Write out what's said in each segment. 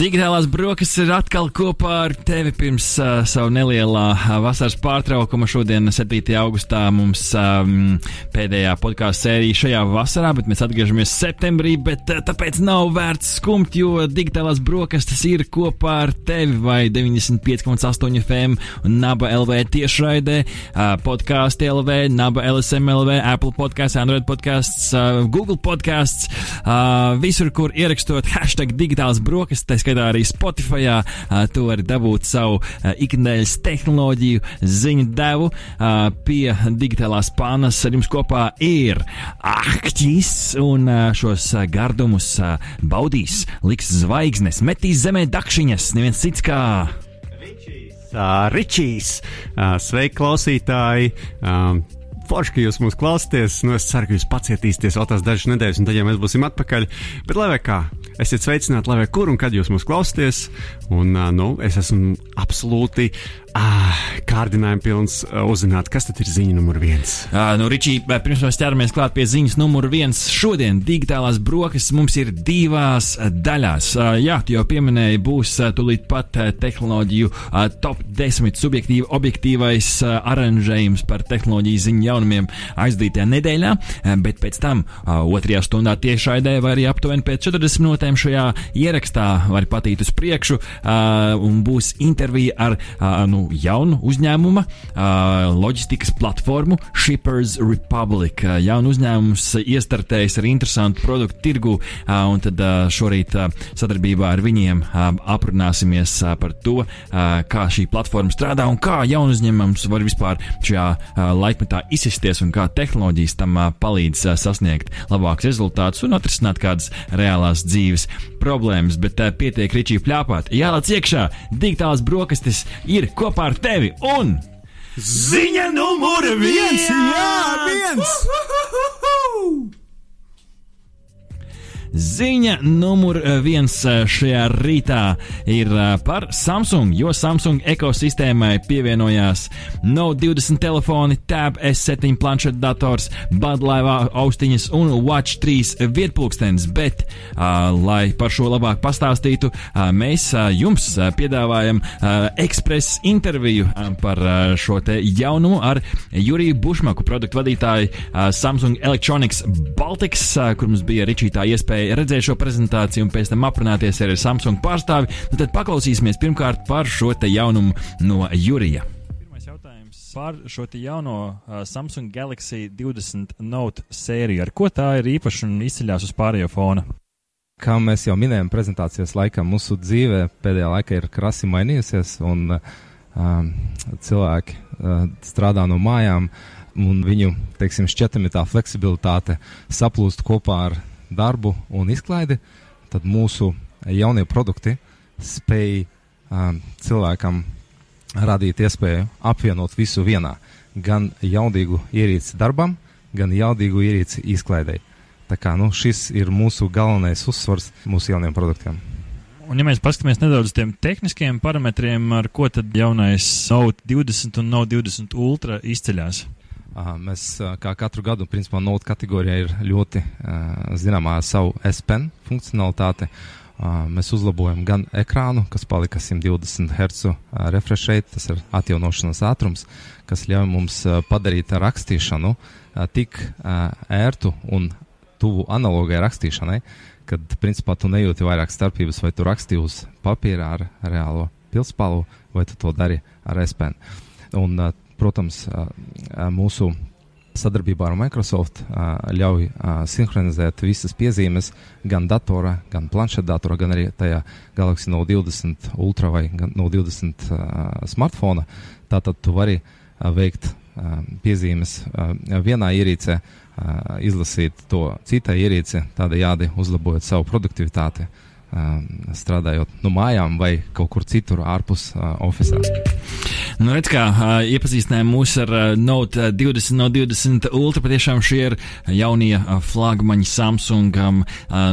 Digitālās brokastis ir atkal kopā ar tevi pirms uh, savu nelielā vasaras pārtraukuma. Šodien, 7. augustā, mums um, pēdējā podkāstu sērija šajā vasarā, bet mēs atgriežamies septembrī. Bet, uh, tāpēc nav vērts skumt, jo digitālās brokastis ir kopā ar tevi vai 95,8 FM un Naba LV tiešraidē, uh, podkāstu LV, Naba LSM LV, Apple podkāsts, Android podkāsts, uh, Google podkāsts, uh, visur, kur ierakstot hashtag digitālās brokastis skaitā arī Spotify. Tu vari dabūt savu ikdienas tehnoloģiju ziņu devu pie digitālās pānas. Ar jums kopā ir Ahķis un šos gardumus baudīs, liks zvaigznes, metīs zemē dakšiņas, neviens cits kā. Ričijs, sveiki, klausītāji! Forši, ka jūs mūs klausāties. Nu, es ceru, ka jūs pacietīsieties vēl tās dažas nedēļas, un tad, ja mēs būsim atpakaļ, bet lai vai kā, Esiet sveicināti, lai vai kur un kad jūs mūs klausāties. Un, nu, es esmu absolūti Ah, kārdinājumi pilns uh, uzzināt, kas tad ir ziņa numur viens. Uh, nu, Ričī, pirms mēs ķeramies klāt pie ziņas numur viens, šodien digitālās brokastis mums ir divās daļās. Uh, jā, tu jau pieminēji, būs uh, tūlīt pat uh, tehnoloģiju uh, top 10 subjektīvi objektīvais uh, aranžējums par tehnoloģiju ziņu jaunumiem aizdītajā nedēļā, uh, bet pēc tam uh, otrajā stundā tiešraidē vai arī aptuveni pēc 40 minūtēm šajā ierakstā var patīt uz priekšu uh, un būs intervija ar uh, nu, jaunu uzņēmumu, loģistikas platformu Shippers Republic. Jaunu uzņēmums iestartējis ar interesantu produktu tirgu, un tad šorīt sadarbībā ar viņiem aprunāsimies par to, kā šī platforma strādā un kā jaunu uzņēmums var vispār šajā laikmetā izsisties un kā tehnoloģijas tam palīdz sasniegt labākus rezultātus un atrisināt kādas reālās dzīves problēmas. Bet uh, pietiek rīčī pļāpāt, jālāc iekšā, digitālās brokastis ir ko kopā ar tevi un Ziņa numur viens! Jā, viens! Uhuhu! Ziņa numur viens šajā rītā ir par Samsung, jo Samsung ekosistēmai pievienojās. Note 20 telefoni, Tab S7 planšetdators, Badlaivā austiņas un Watch 3 vietpulkstenis, bet, uh, lai par šo labāk pastāstītu, uh, mēs uh, jums piedāvājam ekspresa interviju par šo te jaunumu ar Juriju Bušmaku, produktu vadītāju Samsung Electronics Baltics, kur mums bija Ričītā iespēja iespēja redzēt šo prezentāciju un pēc tam aprunāties ar Samsung pārstāvi, nu tad paklausīsimies pirmkārt par šo te jaunumu no Jurija. Pirmais jautājums par šo jauno uh, Samsung Galaxy 20 Note sēriju. Ar ko tā ir īpaša un izceļās uz pārējo fona? Kā mēs jau minējām, prezentācijas laikā mūsu dzīve pēdējā laikā ir krasi mainījusies, un um, cilvēki uh, strādā no mājām, un viņu teiksim, šķietami tā fleksibilitāte saplūst kopā ar darbu un izklaidi, tad mūsu jaunie produkti spēj um, cilvēkam radīt iespēju apvienot visu vienā. Gan jaudīgu ierīci darbam, gan jaudīgu ierīci izklaidēji. Tā kā nu, šis ir mūsu galvenais uzsvars mūsu jauniem produktiem. Un, ja mēs paskatāmies nedaudz uz tiem tehniskiem parametriem, ar ko tad jaunais Note 20 un Note 20 Ultra izceļas? Mēs kā katru gadu, principā, Note kategorijā ir ļoti zināmā savu S-Pen funkcionalitāte. Mēs uzlabojam gan ekrānu, kas palika 120 Hz refresh rate, tas ir atjaunošanas ātrums, kas ļauj mums padarīt rakstīšanu tik ērtu un tuvu analogai rakstīšanai, kad, principā, tu nejūti vairāk starpības, vai tu rakstīji uz papīra ar reālo pilspālu, vai tu to dari ar S-Pen. Un protams, mūsu sadarbībā ar Microsoft ļauj sinhronizēt visas piezīmes gan datorā, gan planšetdatorā, gan arī tajā Galaxy Note 20 Ultra vai Note 20 smartphone. Tātad tu vari veikt piezīmes vienā ierīcē, izlasīt to citai ierīci, tādējādi uzlabojot savu produktivitāti strādājot no mājām vai kaut kur citur ārpus uh, oficiālā. Nu, redz, kā uh, iepazīstināja mūs ar uh, Note 20 no 20 Ultra. Patiešām šie ir jaunie uh, flagmaņi Samsungam. Uh,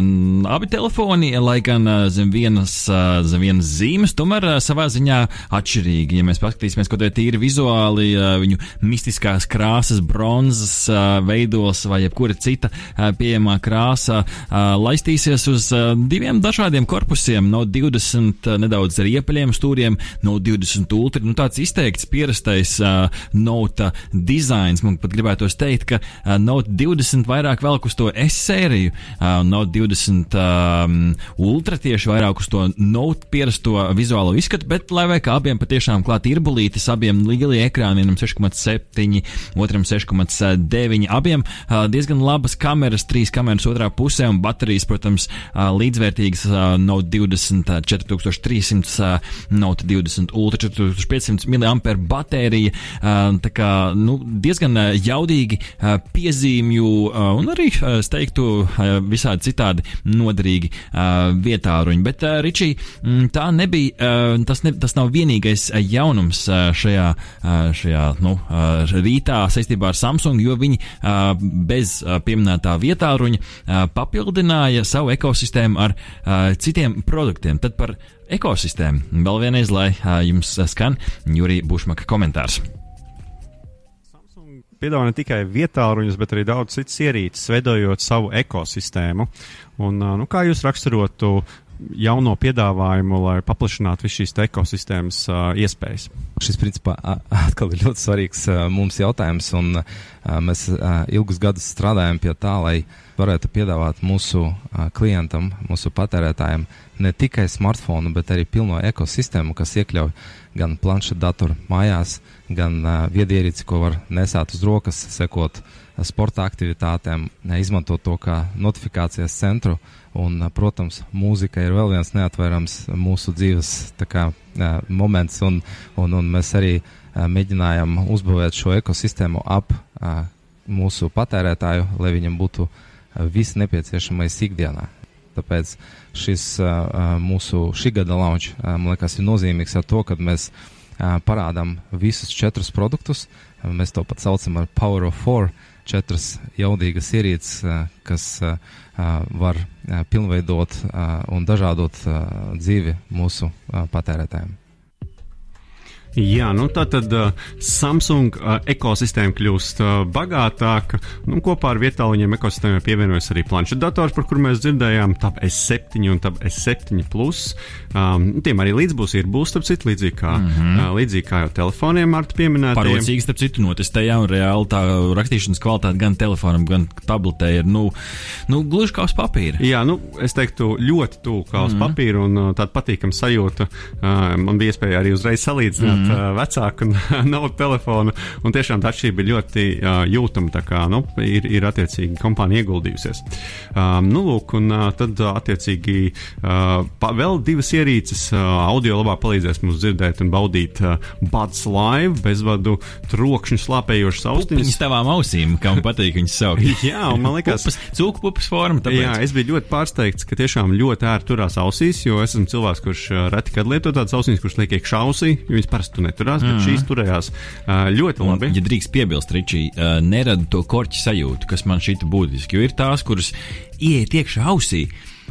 abi telefoni, lai gan uh, zem, vienas, uh, zem vienas zīmes, tomēr uh, savā ziņā atšķirīgi. Ja mēs paskatīsimies, ko tie tīri vizuāli, uh, viņu mistiskās krāsas, bronzas uh, veidos vai jebkura cita uh, pieejamā krāsa uh, laistīsies uz uh, diviem dažādiem korpusiem. No 20 uh, nedaudz ar iepaļiem stūriem, no 20 ultra. Nu, tāds izteikts pierastais uh, Note dizains. Man pat gribētos teikt, ka uh, Note 20 vairāk velk uz to S sēriju, uh, Note 20 um, ultra tieši vairāk uz to Note pierasto vizuālo izskatu, bet lai vai kā abiem patiešām klāt ir bulītis, abiem lielie ekrāni, vienam 6,7, otram 6,9, abiem uh, diezgan labas kameras, trīs kameras otrā pusē un baterijas, protams, uh, līdzvērtīgas uh, Note 20 uh, 4300, uh, Note 20 ultra 4500 mAh baterija. Tā kā nu, diezgan jaudīgi piezīmju un arī, es teiktu, visādi citādi noderīgi vietāruņi. Bet, Ričī, tā nebija, tas, ne, tas nav vienīgais jaunums šajā, šajā nu, rītā saistībā ar Samsung, jo viņi bez pieminētā vietāruņa papildināja savu ekosistēmu ar citiem produktiem. Tad par ekosistēmu. Vēl vienreiz, lai jums skan Jurija Bušmaka komentārs. Piedāvā ne tikai vietāluņus, bet arī daudz citas ierīces, veidojot savu ekosistēmu. Un, nu, kā jūs raksturotu jauno piedāvājumu, lai paplašinātu visu šīs ekosistēmas uh, iespējas? Šis, principā, atkal ir ļoti svarīgs uh, mums jautājums, un uh, mēs uh, ilgus gadus strādājam pie tā, lai varētu piedāvāt mūsu uh, klientam, mūsu patērētājiem ne tikai smartphone, bet arī pilno ekosistēmu, kas iekļauj gan planšetdatoru mājās, gan uh, viedierīci, ko var nesāt uz rokas, sekot sporta aktivitātēm, izmantot to kā notifikācijas centru. Un, uh, protams, mūzika ir vēl viens neatverams mūsu dzīves kā, uh, moments, un, un, un mēs arī uh, mēģinājām uzbūvēt šo ekosistēmu ap uh, mūsu patērētāju, lai viņam būtu uh, viss nepieciešamais ikdienā. Tāpēc šis uh, mūsu šī gada launch, uh, man liekas, ir nozīmīgs ar to, ka mēs uh, parādām visus četrus produktus. Uh, mēs to pat saucam par Power of Four, četras jaudīgas ierīces, kas var pilnveidot un dažādot dzīvi mūsu patērētājiem. Jā, nu tā tad uh, Samsung uh, ekosistēma kļūst uh, bagātāka. Nu, kopā ar vietāluņiem ekosistēmai pievienojas arī planšetdators, par kur mēs dzirdējām, TAP S7 un TAP S7 Plus. Um, tiem arī līdzbūs ir būs, starp citu, līdzīgi kā, mm -hmm. uh, līdzīgi kā jau telefoniem ar pieminētiem. Parocīgi, starp citu, notestējām, un reāli tā rakstīšanas kvalitāte gan telefonam, gan tabletē ir, nu, nu gluži kā uz papīra. Jā, nu, es teiktu, ļoti tuvu kā uz mm -hmm. papīra, un uh, tāda patīkama sajūta. Uh, man bija iespēja arī uzreiz salīdzināt. Mm -hmm mm. vecāku un nav telefonu. Un tiešām tā atšķirība ir ļoti uh, jūtama. Tā kā nu, ir, ir attiecīgi kompānija ieguldījusies. Um, nu, lūk, un uh, tad uh, attiecīgi uh, vēl divas ierīces uh, audio labāk palīdzēs mums dzirdēt un baudīt uh, Buds Live bezvadu trokšņu slāpējošas austiņas. Viņas tavām ausīm, kam patīk viņas saukt. jā, un man liekas, cūku pupas forma. Tāpēc. Jā, es biju ļoti pārsteigts, ka tiešām ļoti ērti turās ausīs, jo esmu cilvēks, kurš reti kad lieto tādas austiņas, kurš liek iekšā ausī, jo viņas parasti neturās, bet mm. šīs turējās ļoti labi. Un, ja drīkst piebilst, Ričī, nerada to korķu sajūtu, kas man šķita būtiski, jo ir tās, kuras ieiet iekšā ausī.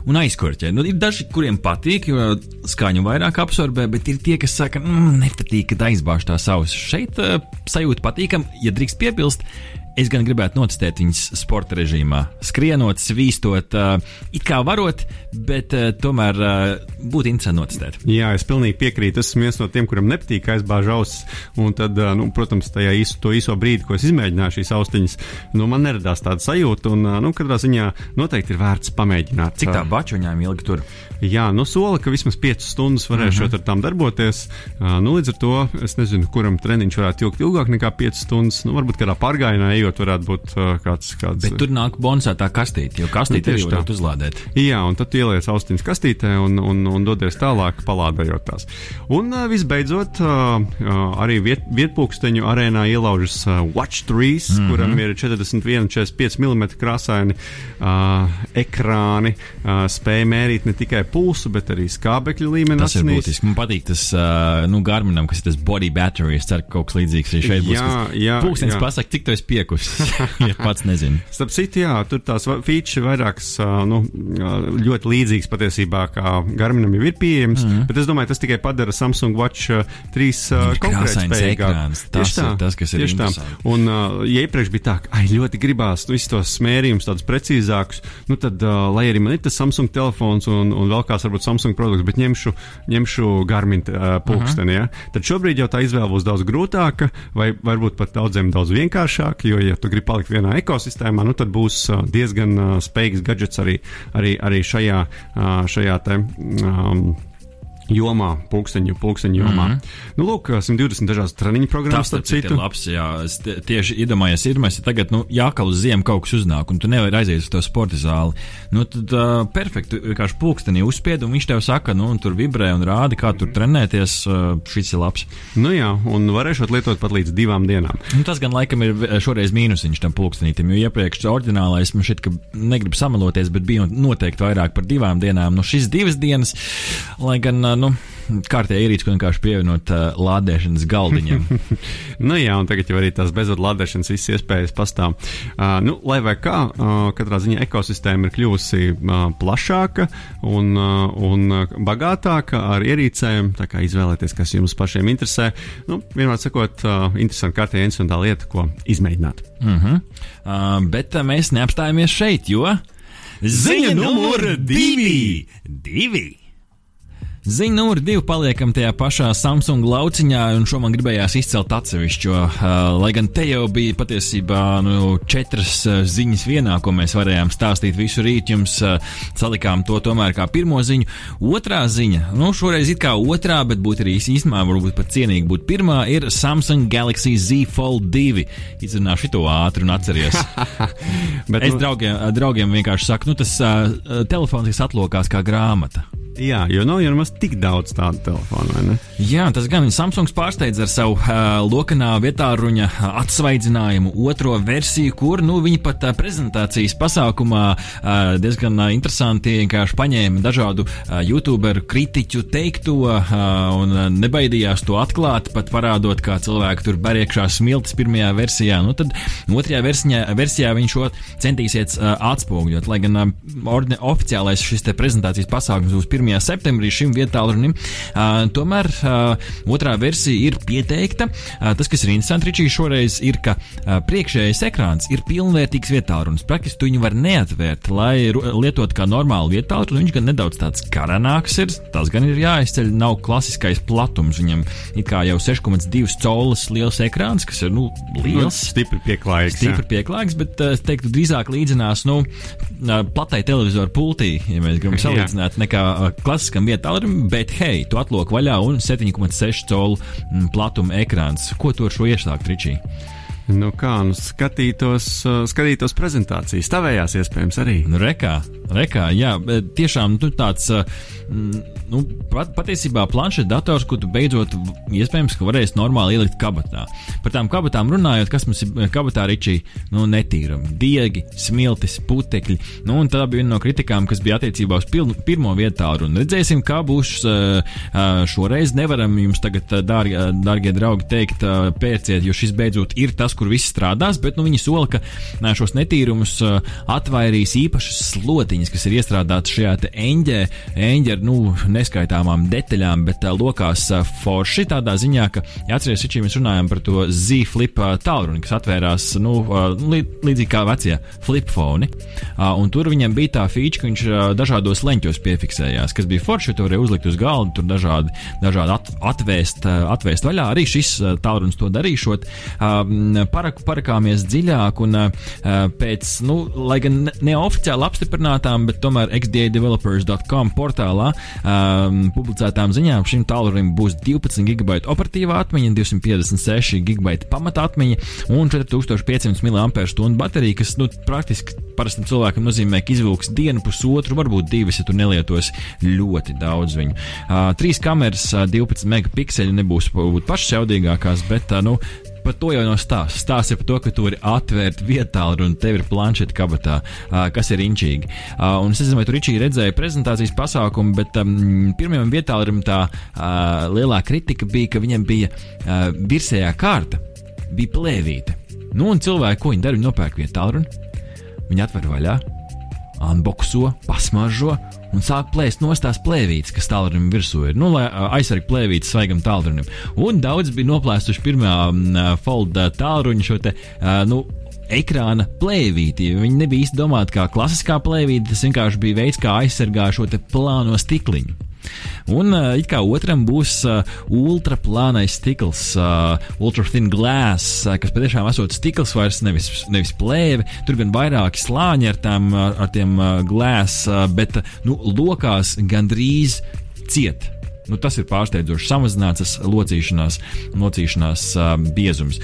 Un aizkorķē. Nu, ir daži, kuriem patīk, jo skaņu vairāk absorbē, bet ir tie, kas saka, mmm, nepatīk, kad aizbāž tās ausis. Šeit uh, sajūta patīkam, ja drīkst piebilst, Es gan gribētu notestēt viņas sporta režīmā. Skrienot, svīstot, uh, it kā varot, bet uh, tomēr uh, būtu interesanti notestēt. Jā, es pilnīgi piekrītu. Es esmu viens no tiem, kuram nepatīk aizbāž ausis. Un tad, uh, nu, protams, tajā īso, īso brīdi, ko es izmēģināju šīs austiņas, nu, man neradās tāda sajūta. Un, uh, nu, katrā ziņā noteikti ir vērts pamēģināt. Cik tā bačuņām ilgi tur? Jā, nu, sola, ka vismaz 5 stundas varēšu uh -huh. ar tām darboties. Uh, nu, līdz ar to es nezinu, kuram treniņš varētu ilgt ilgāk nekā 5 stundas. Nu, varbūt kādā pārgājienā ejot, varētu būt uh, kāds, kāds. Bet tur nāk bonusā tā kastīte, jo kastīte nu, arī var uzlādēt. Jā, un tad ieliec austiņas kastītē un, un, un dodies tālāk, palādējot tās. Un uh, visbeidzot, uh, uh, arī viet, vietpūksteņu arēnā ielaužas uh, Watch 3, mm -hmm. kuram ir 41,45 mm krāsaini uh, ekrāni, uh, spēja mērīt ne tikai pulsu, bet arī skābekļa līmeni. Tas ir asinīs. būtiski. Man patīk tas, uh, nu, Garminam, kas ir tas body battery. Es ceru, ka kaut kas līdzīgs arī šeit būs. Jā, jā, Pūkstens jā. pasaka, cik tu esi piekusis. ja pats nezinu. Starp citu, jā, tur tās features ir vairākas, ā, nu, ļoti līdzīgas patiesībā, kā Garminam jau ir pieejams. Mm -hmm. Bet es domāju, tas tikai padara Samsung Watch ā, 3 Ir krāsains konkurētspējīgāku. ekrāns. Tas ir tas, kas ir tieši tā. Un, ā, ja iepriekš bija tā, ka ai, ļoti gribās nu, visus tos smērījumus, tādus precīzākus, nu, tad, ā, lai arī man ir tas Samsung telefons un, un vēl kāds varbūt Samsung produkts, bet ņemšu, ņemšu Garmin ā, pulksteni, ja? tad šobrīd jau tā izvēle būs daudz grūtāka, vai varbūt pat daudziem daudz vienkāršāka, jo, ja tu gribi palikt vienā ekosistēmā, nu, tad būs ā, diezgan ā, spējīgs gadgets arī, arī, arī šajā, ā, šajā te. Um, Jomā, pulksteņu, pulksteņu jomā. Mm -hmm. Nu, lūk, 120 dažādas treniņu programmas, Tas ir labs. Jā, es tie- tieši iedomājos, ir mēs tagad, nu, jākal uz ziemu kaut kas uznāk, un tu nevari aiziet uz to sporta zāli. Nu, tad uh, perfekti, vienkārši pulkstenī uzspied, un viņš tev saka, nu, un tur vibrē un rāda, kā tur trenēties. Uh, šis ir labs. Nu jā, un varēšot lietot pat līdz divām dienām. Nu, tas gan laikam ir šoreiz mīnusiņš tam pulkstenītam, jo iepriekš oriģinālais man šķiet, ka negribu samaloties, bet bija noteikti vairāk par divām dienām. Nu, šis divas dienas, lai gan, uh, nu, kārtējā ierīce, ko vienkārši pievienot uh, lādēšanas galdiņam. Nu jā, un tagad jau arī tās bezvadu lādēšanas visas iespējas pastāv. Uh, nu, lai vai kā, uh, katrā ziņā ekosistēma ir kļuvusi uh, plašāka un, uh, un bagātāka ar ierīcēm. Tā kā izvēlēties, kas jums pašiem interesē. Nu, vienmēr sakot, uh, interesanti kārtēja interesantā lieta, ko izmēģināt. Uh -huh. uh, bet uh, mēs neapstājamies šeit, jo ziņa numur divi! divi. Ziņa numur divi paliekam tajā pašā Samsung lauciņā, un šo man gribējās izcelt atsevišķi, jo, uh, lai gan te jau bija patiesībā nu, četras uh, ziņas vienā, ko mēs varējām stāstīt visu rītu, jums uh, salikām to tomēr kā pirmo ziņu. Otrā ziņa, nu, šoreiz it kā otrā, bet būtu arī īstenībā varbūt pat cienīgi būt pirmā, ir Samsung Galaxy Z Fold 2. Izrunāšu to ātri un atceries. Bet, Es nu, draugiem, draugiem vienkārši saku, nu, tas uh, telefons, kas atlokās kā grāmata. Jā, jo nav jau nemaz tik daudz tādu telefonu, vai ne? Jā, tas gan Samsungs pārsteidz ar savu uh, lokanā vietā ruņa atsvaidzinājumu otro versiju, kur nu, viņi pat uh, prezentācijas pasākumā uh, diezgan uh, interesanti vienkārši paņēma dažādu uh, youtuberu kritiķu teikto uh, un uh, nebaidījās to atklāt, pat parādot, kā cilvēki tur ber iekšā smiltis pirmajā versijā. Nu, tad otrajā versijā, versijā viņš šo centīsies uh, atspoguļot, lai gan uh, ordine, oficiālais šis te prezentācijas pasākums būs 1. septembrī šim vietālunim. Uh, tomēr uh, otrā versija ir pieteikta. Uh, tas, kas ir interesanti, Ričī, šoreiz ir, ka uh, priekšējais ekrāns ir pilnvērtīgs vietālunis. Praktiski tu viņu var neatvērt, lai lietot kā normālu vietālu. Viņš gan nedaudz tāds karanāks ir. Tas gan ir jāizceļ. Nav klasiskais platums. Viņam ir kā jau 6,2 colas liels ekrāns, kas ir nu, Nu, liels. stipri pieklājīgs. jā. Stipri pieklājīgs, bet es teiktu, drīzāk līdzinās nu, platai televizoru pultī, ja mēs gribam Jā. salīdzināt, nekā klasiskam vietālurim. Bet, hei, tu atlok vaļā un 7,6 colu mm, platuma ekrāns. Ko tu ar šo iesākt, Ričī? Nu kā, nu skatītos, uh, skatītos prezentācijas, tavējās iespējams arī. Nu, rekā, rekā, jā, tiešām nu, tāds, uh, mm, nu, pat, patiesībā planšeta dators, ko tu beidzot iespējams, ka varēsi normāli ielikt kabatā. Par tām kabatām runājot, kas mums ir kabatā ričī, nu, netīrami. Diegi, smiltis, putekļi. Nu, un tā bija viena no kritikām, kas bija attiecībā uz pilnu, pirmo vietu. Un redzēsim, kā būs uh, šoreiz. Nevaram jums tagad, dārgie, dārgie draugi, teikt, pērciet, jo šis beidzot ir tas, kur viss strādās. Bet nu, viņi sola, ka šos netīrumus atvairīs īpašas slotiņas, kas ir iestrādātas šajā eņģē, eņģē ar nu, neskaitāmām detaļām, bet lokās forši tādā ziņā, ka, ja atcerieties, šī mēs runājam par to Z-flip tālruni, kas atvērās nu, lī, līdzīgi kā vecie flipfoni. Uh, un tur viņam bija tā feature, ka viņš dažādos leņķos piefiksējās, kas bija forši, to varēja uzlikt uz galda, tur dažādi, dažādi at, atvēst, atvēst vaļā. Arī šis tālrunis to darīšot. Parak, parakāmies dziļāk un uh, pēc, nu, lai gan ne- neoficiāli apstiprinātām, bet tomēr xdadevelopers.com portālā um, publicētām ziņām šim tālrunim būs 12 GB operatīvā atmiņa, 256 GB pamata atmiņa un 4500 mAh baterija, kas nu, praktiski parastam cilvēkam nozīmē, ka izvilks dienu, pusotru, varbūt divas, ja tu nelietos ļoti daudz viņu. Uh, trīs kameras, uh, 12 megapikseli nebūs pašas jaudīgākās, bet uh, nu, par to jau nav stāsts. Stāsts ir par to, ka tu vari atvērt vietālu un tev ir planšeta kabatā, kas ir inčīgi. Un es nezinu, vai tu Ričī redzēji prezentācijas pasākumu, bet um, pirmajam vietālam tā uh, lielā kritika bija, ka viņam bija uh, virsējā kārta, bija plēvīte. Nu, un cilvēki, ko viņi dara, viņi nopērk vietālu, viņi atver vaļā, unboxo, pasmažo un sāk plēst no tās plēvītes, kas tālrunim virsū ir. Nu, lai aizsargātu plēvītes svaigam tālrunim. Un daudz bija noplēstuši pirmā uh, folda tālruņa šo te, uh, nu, ekrāna plēvīti. Viņi nebija īsti domāti kā klasiskā plēvīte, tas vienkārši bija veids, kā aizsargāt šo plāno stikliņu. Un uh, it kā otram būs uh, ultraplānais stikls, uh, ultra thin glass, uh, kas patiešām esot stikls, vairs nevis, nevis plēve. Tur gan vairāki slāņi ar, tām, ar tiem uh, glass, uh, bet uh, nu, lokās gandrīz ciet. Nu, tas ir pārsteidzoši samazināts locīšanās, locīšanās uh, biezums.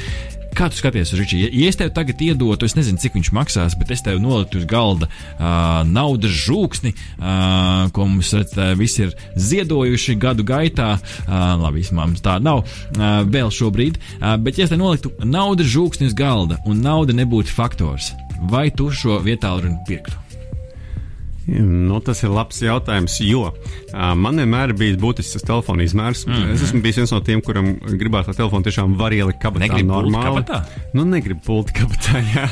Kā tu skaties uz Ričiju? Ja, es tev tagad iedotu, es nezinu, cik viņš maksās, bet es tev noliktu uz galda uh, naudas žūksni, uh, ko mums redz, visi ir ziedojuši gadu gaitā. Uh, labi, mammas tā nav uh, vēl šobrīd, uh, bet ja es tev noliktu naudas žūksni uz galda un nauda nebūtu faktors, vai tu šo vietālu runu pirktu? Nu, tas ir labs jautājums, jo uh, man vienmēr ir bijis būtisks telefona izmērs. Mm -hmm. Es esmu bijis viens no tiem, kuram gribētu to telefonu tiešām var ielikt kabatā. Negribu normāli. kabatā? Nu, negribu pulti kabatā, jā.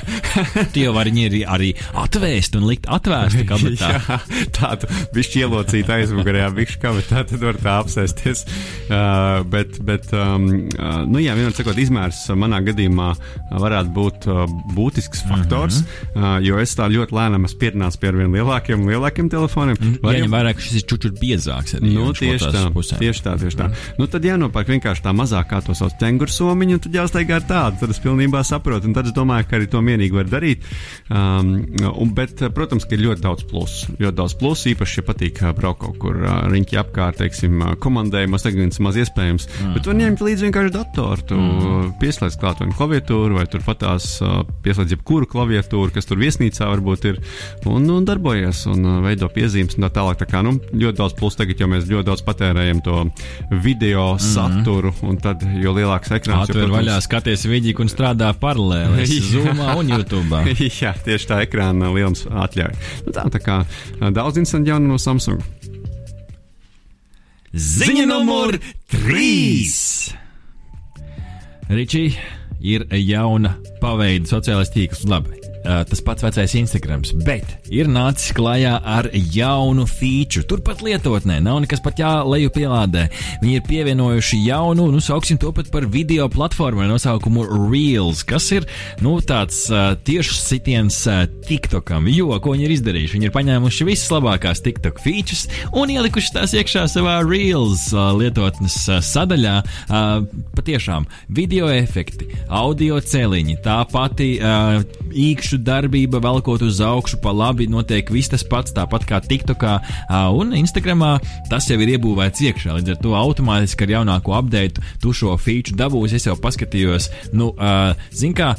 Tu jau vari arī, arī atvēst un likt atvērstu kabatā. jā, tādu bišķi ielocīt aizmugurējā bišķi kabatā, tad var tā apsēsties. Uh, bet, bet um, uh, nu jā, vienmēr sakot, izmērs manā gadījumā varētu būt uh, būtisks faktors, mm -hmm. uh, jo es tā ļoti lēnām esmu pierunāts pie arvien lielākiem lielākiem, lielākiem telefoniem. Jāņem vērā, ka šis ir čučur biezāks. Arī, nu, tieši tā, pusēm. tieši tā, tieši tā. Mm. Nu, tad jānopērk vienkārši tā mazākā to sauc cenguru somiņu, un tad jāsteigā ar tādu. Tad es pilnībā saprotu, un tad es domāju, ka arī to mierīgi var darīt. Um, un, bet, protams, ka ir ļoti daudz plusu. Ļoti daudz plusu, īpaši, ja patīk braukt kaut kur uh, riņķi apkārt, teiksim, komandējumos, tagad maz iespējams. Mm. Bet tu ņemt līdzi vienkārši datoru, tu mm. pieslēdz klāt vai klaviatūru, vai tur patās uh, pieslēdz jebkuru klaviatūru, kas tur viesnīcā varbūt ir, un, un darbojies. Un, un veido piezīmes un tā tālāk. Tā kā, nu, ļoti daudz plus tagad, jo mēs ļoti daudz patērējam to video mm -hmm. saturu, un tad, jo lielāks ekrāns. Atver protams... vaļā, skaties video un strādā paralēli. Zoomā un YouTube. Jā, tieši tā ekrāna lielums atļauj. Nu, tā, tā kā daudz interesanti jaunu no Samsung. Ziņa numur 3! Ričī ir jauna paveida sociālais tīkls. Labi, Uh, tas pats vecais Instagram, bet ir nācis klajā ar jaunu feature. Turpat lietotnē nav nekas pat jālejupielādē. Viņi ir pievienojuši jaunu, nu, sauksim to pat par video platformu ar nosaukumu Reels, kas ir nu, tāds uh, tiešs sitiens uh, TikTokam. Jo, ko viņi ir izdarījuši? Viņi ir paņēmuši visas labākās TikTok features un ielikuši tās iekšā savā Reels uh, lietotnes uh, sadaļā. Uh, patiešām video efekti, audio cēliņi, tā pati uh, īkšķa īkšķu darbība, velkot uz augšu, pa labi notiek viss tas pats, tāpat kā TikTokā un Instagramā. Tas jau ir iebūvēts iekšā, līdz ar to automātiski ar jaunāko update tu šo feature dabūsi. Es jau paskatījos, nu, zin kā,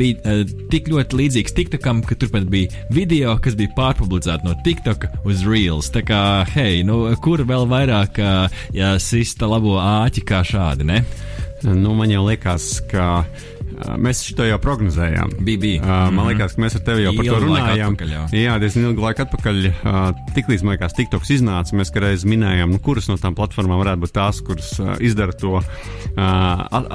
bija tik ļoti līdzīgs TikTokam, ka turpat bija video, kas bija pārpublicēta no TikToka uz Reels. Tā kā, hei, nu, kur vēl vairāk uh, ja sista labo āķi kā šādi, ne? Nu, man jau liekas, ka Mēs šo jau prognozējām. Bija, bija. Uh, man mhm. liekas, ka mēs ar tevi jau par to runājām. Atpakaļ, jā. jā, diezgan ilgu laiku atpakaļ. Uh, Tiklīdz man liekas, TikToks iznāca, mēs kādreiz minējām, nu, kuras no tām platformām varētu būt tās, kuras uh, izdara to uh,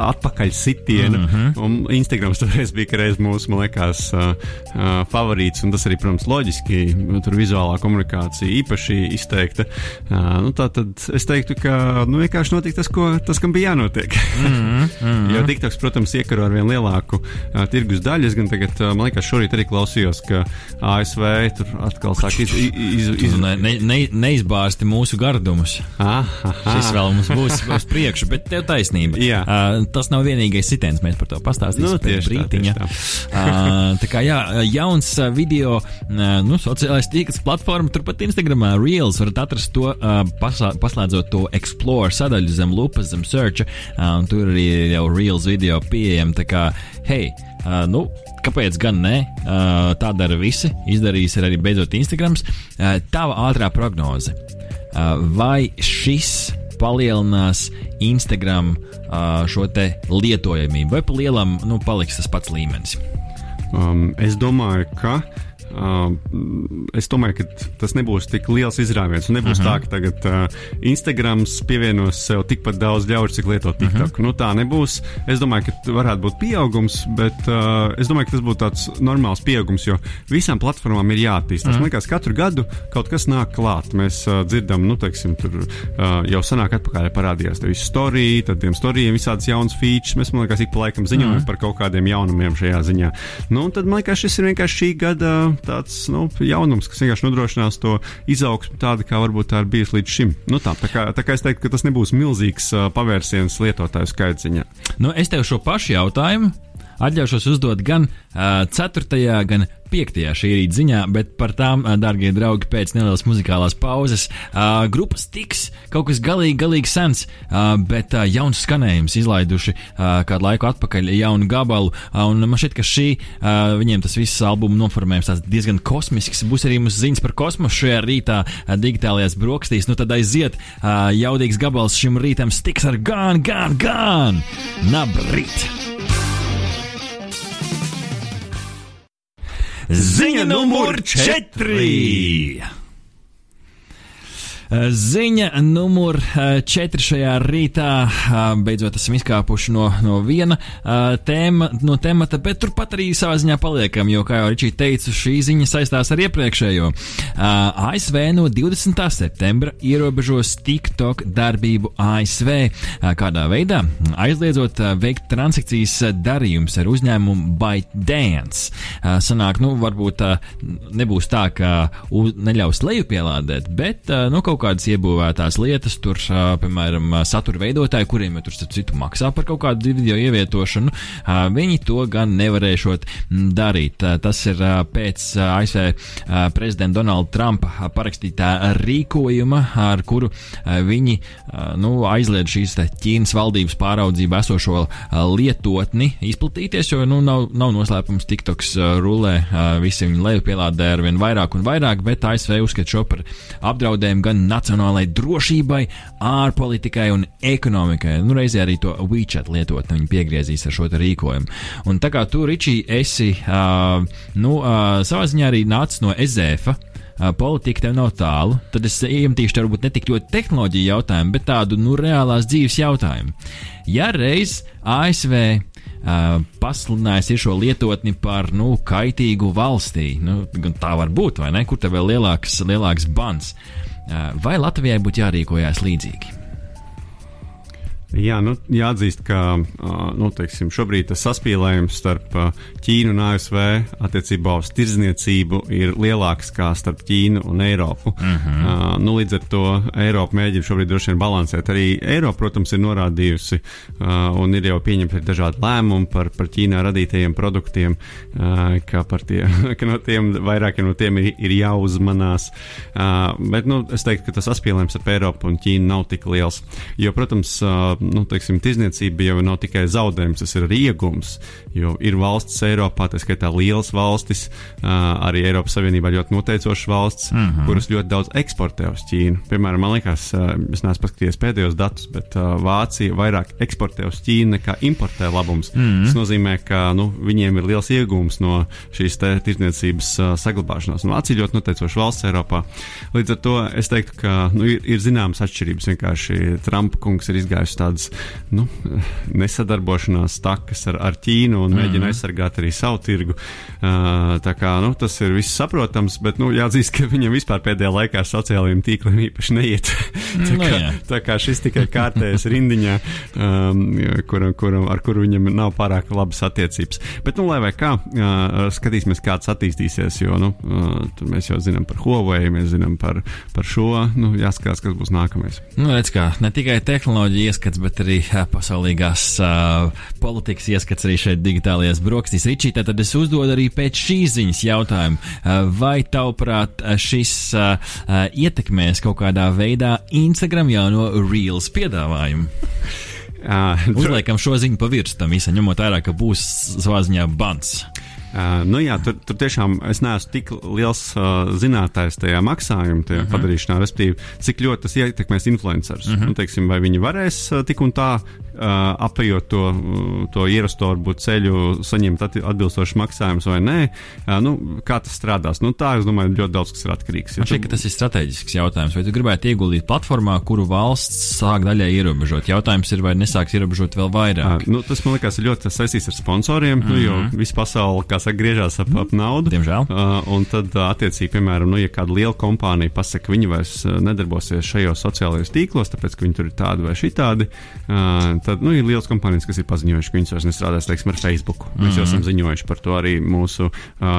atpakaļ sitienu. Mm -hmm. Un Instagrams toreiz bija kādreiz mūsu, man liekas, uh, uh, favorīts. Un tas arī, protams, loģiski. Tur vizuālā komunikācija īpaši izteikta. Uh, nu, tā tad es teiktu, ka nu, vienkārši notika tas, ko, tas kam bija jānotiek. mm -hmm. Mm -hmm. jo TikToks, protams, iekaro ar vien lielāku uh, tirgus daļu. Es gan tagad, uh, man liekas, šorīt arī klausījos, ka ASV tur atkal sāk iz, iz, iz... Ne, ne, ne, neizbāzti mūsu gardumus. Aha. Šis vēl mums būs uz priekšu, bet tev taisnība. Jā. Uh, tas nav vienīgais sitiens, mēs par to pastāstīsim nu, pēc brītiņa. Tā, tā. uh, tā kā jā, jauns video, uh, nu, sociālais tīkls platforma, turpat Instagramā Reels varat atrast to, uh, paslā, paslēdzot to Explore sadaļu zem lupas, zem searcha, uh, un tur arī jau Reels video pieejam. Kā, hei, uh, nu, kāpēc gan ne? Uh, tā dara visi. Izdarījis arī beidzot Instagrams. Uh, tava ātrā prognoze. Uh, vai šis palielinās Instagram uh, šo te lietojamību, vai pa lielam nu, paliks tas pats līmenis? Um, es domāju, ka es domāju, ka tas nebūs tik liels izrāviens. Nebūs uh -huh. tā, ka tagad uh, Instagrams pievienos sev tikpat daudz ļaužu, cik lietot TikTok. Uh -huh. nu, tā nebūs. Es domāju, ka varētu būt pieaugums, bet uh, es domāju, ka tas būtu tāds normāls pieaugums, jo visām platformām ir jāattīstās. Uh -huh. Man liekas, katru gadu kaut kas nāk klāt. Mēs uh, dzirdam, nu, teiksim, tur uh, jau senāk atpakaļ parādījās tev story, tad tiem storijiem visādas jaunas features. Mēs, man liekas, ik pa laikam ziņojam uh -huh. par kaut kādiem jaunumiem šajā ziņā. Nu, un tad man liekas, šis ir vienkārši šī gada tāds nu, jaunums, kas vienkārši nodrošinās to izaugsmu tādu, kā varbūt tā ir bijis līdz šim. Nu, tā, tā, kā, tā kā es teiktu, ka tas nebūs milzīgs pavērsiens lietotāju skaita ziņā. Nu, es tev šo pašu jautājumu atļaušos uzdot gan uh, 4. gan 5. šī rīta ziņā, bet par tām, uh, darbie draugi, pēc nelielas muzikālās pauzes. Uh, grupas tiks kaut kas galīgi, galīgi sens, uh, bet uh, jauns skanējums izlaiduši uh, kādu laiku atpakaļ jaunu gabalu, uh, un man šķiet, ka šī uh, viņiem tas viss albuma noformējums tāds diezgan kosmisks. Būs arī mums ziņas par kosmosu šajā rītā uh, digitālajās brokastīs. Nu tad aiziet uh, jaudīgs gabals šim rītam stiks ar gan, gan, gan! Nabrīt! Ziņa numur 4! Ziņa numur 4 šajā rītā. Beidzot, esam izkāpuši no, no viena tēma, no temata, bet turpat arī savā ziņā paliekam, jo, kā jau Ričija teica, šī ziņa saistās ar iepriekšējo. ASV no 20. septembra ierobežos TikTok darbību ASV. Kādā veidā? Aizliedzot veikt transakcijas darījumus ar uzņēmumu ByteDance. Sanāk, nu, varbūt nebūs tā, ka neļaus lejupielādēt, bet, nu, kaut kādas iebūvētās lietas, tur, piemēram, satura veidotāji, kuriem tur citu maksā par kaut kādu video ievietošanu, viņi to gan nevarēšot darīt. Tas ir pēc ASV prezidenta Donalda Trumpa parakstītā rīkojuma, ar kuru viņi nu, aizliedz šīs Ķīnas valdības pāraudzībā esošo lietotni izplatīties, jo nu, nav, nav noslēpums TikToks rulē, visi viņi lejupielādē ar vien vairāk un vairāk, bet ASV uzskata šo par apdraudējumu gan nacionālajai drošībai, ārpolitikai un ekonomikai. Nu, reizē arī to WeChat lietotni viņi piegriezīs ar šo rīkojumu. Un tā kā tu, Ričī, esi uh, nu, uh, savā ziņā arī nācis no. Uh, politika tev nav tālu, tad es iemetīšu tev varbūt ne tik ļoti tehnoloģiju jautājumu, bet tādu nu, reālās dzīves jautājumu. Ja reiz ASV uh, pasludinājis šo lietotni par nu, kaitīgu valstī. Nu, tā var būt, vai ne? Kur tev vēl lielāks, lielāks bans? Vai Latvijai būtu jārīkojas līdzīgi? Jā, nu, jāatzīst, ka nu, teiksim, šobrīd tas saspīlējums starp Ķīnu un ASV attiecībā uz tirdzniecību ir lielāks kā starp Ķīnu un Eiropu. Uh -huh. uh, nu, līdz ar to Eiropa mēģina šobrīd droši vien balansēt. Arī Eiropa, protams, ir norādījusi un ir jau pieņemti dažādi lēmumi par, par Ķīnā radītajiem produktiem, ka, tie, ka no tiem vairākiem no tiem ir, ir jāuzmanās. Bet nu, es teiktu, ka tas saspīlējums starp Eiropu un Ķīnu nav tik liels. Jo, protams, nu, teiksim, tirzniecība jau nav tikai zaudējums, tas ir arī iegums. Jo ir valstis Eiropā, tā skaitā lielas valstis, arī Eiropas Savienībā ļoti noteicošas valstis, mm -hmm. kuras ļoti daudz eksportē uz Ķīnu. Piemēram, man liekas, es neesmu paskatījies pēdējos datus, bet Vācija vairāk eksportē uz Ķīnu nekā importē labumus. Mm -hmm. Tas nozīmē, ka nu, viņiem ir liels iegūms no šīs tirdzniecības saglabāšanās. Nu, Vācija ļoti noteicoša valsts Eiropā. Līdz ar to es teiktu, ka nu, ir, ir zināmas atšķirības. Vienkārši Trumpa kungs ir izgājis tādu tādas nu, nesadarbošanās takas ar, ar Ķīnu un mm -hmm. mēģina aizsargāt arī savu tirgu. Uh, tā kā nu, tas ir viss saprotams, bet nu, jāatzīst, ka viņam vispār pēdējā laikā sociālajiem tīkliem īpaši neiet. tā, kā, no, tā kā šis tikai kārtējas rindiņā, um, kuram, kuram, ar kuru viņam nav pārāk labas attiecības. Bet, nu, lai vai kā, uh, skatīsimies, kāds attīstīsies, jo nu, uh, mēs jau zinām par Huawei, mēs zinām par, par šo. Nu, jāskatās, kas būs nākamais. Nu, redz, kā, ne tikai tehnoloģija ieskats, bet arī pasaulīgās uh, politikas ieskats arī šeit digitālajās brokastīs. Ričī, tad es uzdodu arī pēc šīs ziņas jautājumu, uh, vai tavuprāt šis uh, uh, ietekmēs kaut kādā veidā Instagram jauno Reels piedāvājumu? Uh, Uzliekam šo ziņu pa virsmu tam visam, ņemot vērā, ka būs savā ziņā bans. Uh, nu, jā, tur, tur tiešām es neesmu tik liels uh, zinātājs tajā maksājuma tajā uh -huh. padarīšanā, respektīvi, cik ļoti tas ietekmēs influencerus. Uh -huh. nu, teiksim, vai viņi varēs uh, tik un tā uh, apējot to, to ierasto varbūt, ceļu, saņemt atbilstošus maksājumus vai nē. Uh, nu, kā tas strādās? Nu, tā, es domāju, ļoti daudz kas ir atkarīgs. Man šķiet, ka tas ir strateģisks jautājums. Vai tu gribētu ieguldīt platformā, kuru valsts sāk daļai ierobežot? Jautājums ir, vai nesāks ierobežot vēl vairāk? Uh, nu, tas man liekas ļoti saistīts ar sponsoriem, mm -hmm. nu, jo mhm. visa pasaule, kā saka, griežās ap, ap naudu. Diemžēl. Uh, un tad, uh, attiecīgi, piemēram, nu, ja kāda liela kompānija pasaka, ka viņi vairs nedarbosies šajos sociālajos tīklos, tāpēc, ka viņi tur ir tādi vai šitādi, uh, tad nu, ir liels kompānijas, kas ir paziņojuši, ka viņas vairs nestrādās teiksim, ar Facebook. Mēs mm -hmm. jau esam mhm. ziņojuši par to arī mūsu uh,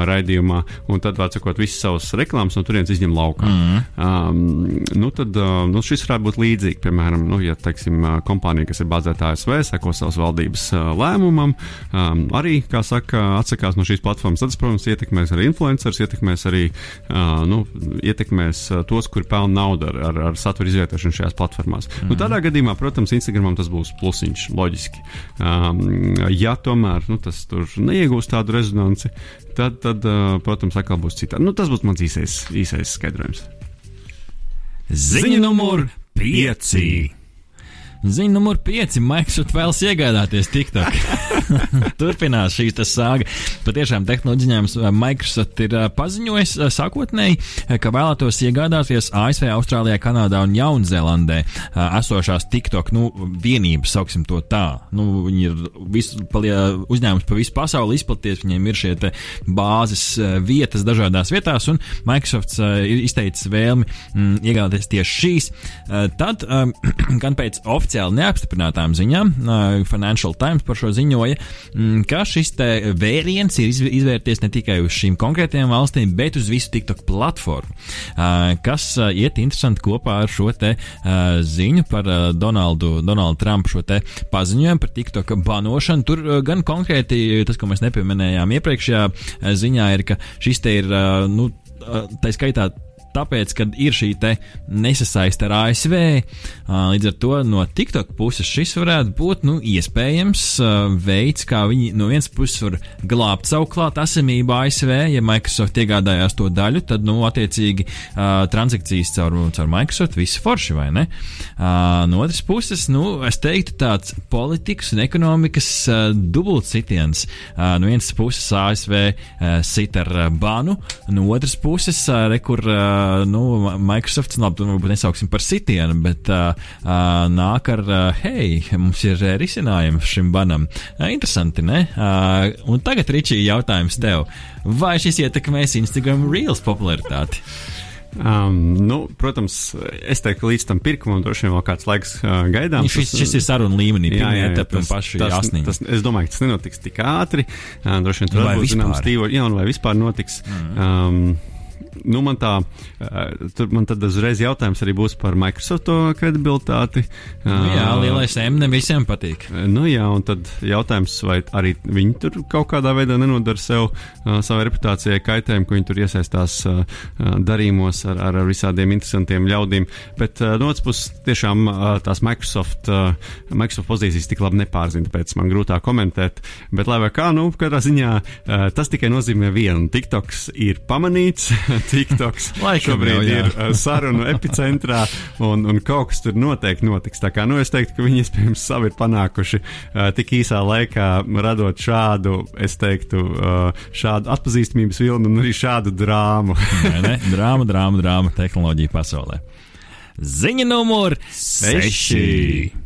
raidījumā. Un tad, vārdsakot, visas savas reklāmas no turienes izņem laukā. Mm -hmm. um, nu, tad uh, nu, šis varētu būt līdzīgi. Piemēram, nu, ja teiksim, kompānija, kas ir bāzēta ASV, seko savas valdības uh, lēmumam, um, arī, kā saka, atsakās no šīs platformas. Tad, protams, ietekmēs arī influencerus, ietekmēs arī uh, nu, ietekmēs, tos, kuri pelna naudu ar, ar, ar satura izvietošanu šajās platformās. Mm nu, tādā gadījumā, protams, Instagramam tas būs plusiņš loģiski. Um, ja tomēr nu, tas tur neiegūs tādu rezonanci, tad, tad uh, protams, atkal būs citādi. Nu, tas būs mans īsais, īsais skaidrojums. Ziņa numur 5. Ziņa numur 5. Microsoft vēlas iegādāties TikTok. Turpinās šī sāga. Patiešām tehnoloģiņām Microsoft ir paziņojis sākotnēji, ka vēlētos iegādāties ASV, Austrālijā, Kanādā un Jaunzēlandē esošās TikTok nu, vienības, sauksim to tā. Nu, viņi ir visu, uzņēmums pa visu pasauli izplaties, viņiem ir šie bāzes vietas dažādās vietās, un Microsoft ir izteicis vēlmi mm, iegādāties tieši šīs. Tad, gan pēc oficiālā oficiāli neapstiprinātām ziņām, Financial Times par šo ziņoja, mm, ka šis vēriens ir izvērties ne tikai uz šīm konkrētajām valstīm, bet uz visu TikTok platformu, kas iet interesanti kopā ar šo te ziņu par Donaldu, Donaldu Trumpu šo te paziņojumu par TikTok banošanu. Tur gan konkrēti tas, ko mēs nepieminējām iepriekšējā ziņā, ir, ka šis te ir, nu, tā skaitā tāpēc, ka ir šī nesasaiste ar ASV. Līdz ar to no TikTok puses šis varētu būt nu, iespējams veids, kā viņi no vienas puses var glābt savu klāta esamību ASV. Ja Microsoft iegādājās to daļu, tad, nu, attiecīgi, transakcijas caur, caur Microsoft viss forši, vai ne? No otras puses, nu, es teiktu, tāds politikas un ekonomikas dubultsitiens. No vienas puses ASV sit ar banu, no otras puses, rekur nu, Microsoft, labi, to varbūt nesauksim par sitienu, bet uh, uh, nāk ar, uh, hei, mums ir uh, risinājums šim banam. Uh, interesanti, ne? Uh, un tagad, Ričī, jautājums tev. Vai šis ietekmēs Instagram Reels popularitāti? Um, nu, protams, es teiktu, ka līdz tam pirkumam droši vien vēl kāds laiks uh, gaidām. Šis, tas, šis ir saruna līmenī, jā, jā, jā, tas, paši tas, jasnī. tas, es domāju, ka tas nenotiks tik ātri. Uh, droši vien tur būs zināms stīvo, jā, un vai vispār notiks. Mm. Um, nu, man tā, uh, tur man tad uzreiz jautājums arī būs par Microsoft kredibilitāti. Uh, jā, lielais M ne visiem patīk. Nu jā, un tad jautājums, vai arī viņi tur kaut kādā veidā nenodara sev, savai reputācijai kaitējumu, ka viņi tur iesaistās darījumos ar, ar visādiem interesantiem ļaudīm. Bet no otras puses, tiešām tās Microsoft, Microsoft pozīcijas tik labi nepārzina, tāpēc man grūtāk komentēt. Bet, lai vai kā, nu, katrā ziņā tas tikai nozīmē vienu. TikToks ir pamanīts, TikToks šobrīd jau, ir uh, sarunu epicentrā, un, un kaut kas tur noteikti notiks. Tā kā nu, es teiktu, ka viņi iespējams savi ir panākuši uh, tik īsā laikā, radot šādu, es teiktu, uh, šādu atpazīstamības vilnu un arī šādu drāmu. Nē, ne? Drāma, drāma, drāma tehnoloģija pasaulē. Ziņa numur 6.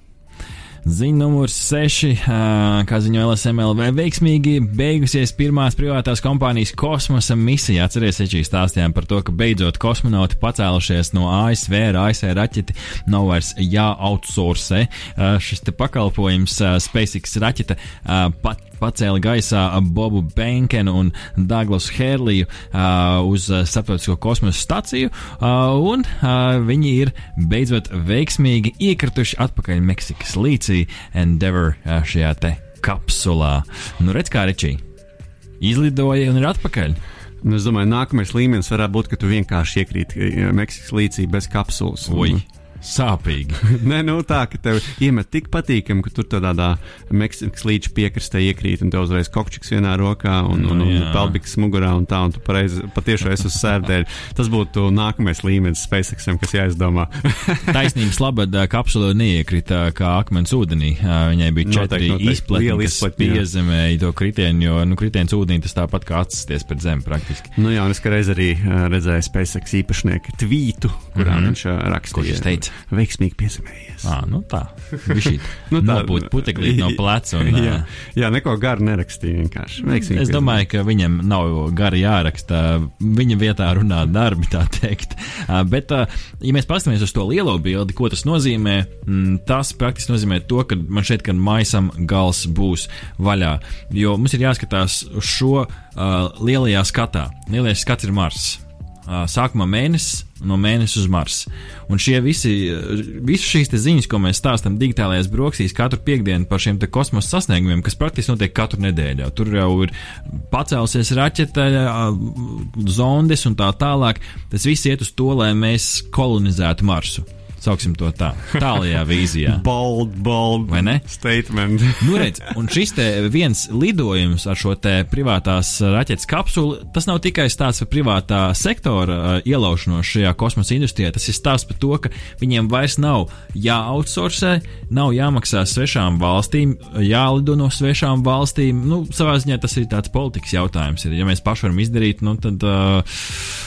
Ziņa numurs 6, kā ziņo LSMLV, veiksmīgi beigusies pirmās privātās kompānijas kosmosa misija. Atcerieties, šī stāstījām par to, ka beidzot kosmonauti pacēlušies no ASV ar ASV raķeti, nav vairs jāoutsource. Šis te pakalpojums SpaceX raķeta pat pacēla gaisā Bobu Benkenu un Douglasu Hērliju uh, uz starptautisko kosmosa staciju, uh, un uh, viņi ir beidzot veiksmīgi iekrituši atpakaļ Meksikas līcī Endeavour uh, šajā te kapsulā. Nu, redz, kā rečī, izlidoja un ir atpakaļ. Nu, es domāju, nākamais līmenis varētu būt, ka tu vienkārši iekrīt Meksikas līcī bez kapsulas. Oi. Sāpīgi. Nē, nu tā, ka tev iemet tik patīkami, ka tur tādā Meksikas līča piekrastē iekrīt un tev uzreiz kokčiks vienā rokā un, un, un Jā. pelbiks mugurā un tā, un tu pareizi patiešām esi uz sērdēļ. Tas būtu nākamais līmenis SpaceXam, kas jāizdomā. Taisnības labad kapsula neiekrita kā akmens ūdenī. Viņai bija četri Liela kas piezemēja to kritienu, jo nu, kritiens ūdenī tas tāpat kā atsisties pret zemi praktiski. nu, jā, un es reiz arī redzēju SpaceX īpašnieku tvītu, kurā mm -hmm. viņš rakstīja, Ko viņš teica? Veiksmīgi piezemējies. À, nu tā, Nu tā- nopūt puteklīt no pleca. Un, jā, jā, neko garu nerakstīja vienkārši. Veiksmīgi Es domāju, ka viņam nav gari jāraksta. Viņa vietā runā darbi, tā teikt. Bet, ja mēs paskatāmies uz to lielo bildi, ko tas nozīmē, tas praktiski nozīmē to, ka man šeit, ka maisam gals būs vaļā. Jo mums ir jāskatās uz šo uh, lielajā skatā. Lielais skats ir Mars. Sākumā mēnesis, no mēneša uz Marsu. Un šie visi, visas šīs ziņas, ko mēs stāstām digitālajās brokastīs katru piekdienu par šiem kosmosa sasniegumiem, kas praktiski notiek katru nedēļu. Tur jau ir pacēlusies raķete, zondes un tā tālāk. Tas viss iet uz to, lai mēs kolonizētu Marsu. Sauksim to tā, tālajā vīzijā. Bold, bold Vai ne? statement. Nu, redz, un šis te viens lidojums ar šo te privātās raķetes kapsulu, tas nav tikai stāsts par privātā sektora ielaušanos šajā kosmosa industrijā. Tas ir stāsts par to, ka viņiem vairs nav jāoutsourcē, nav jāmaksā svešām valstīm, jālido no svešām valstīm. Nu, savā ziņā tas ir tāds politikas jautājums. Ir. Ja mēs paši varam izdarīt, nu, tad. Uh,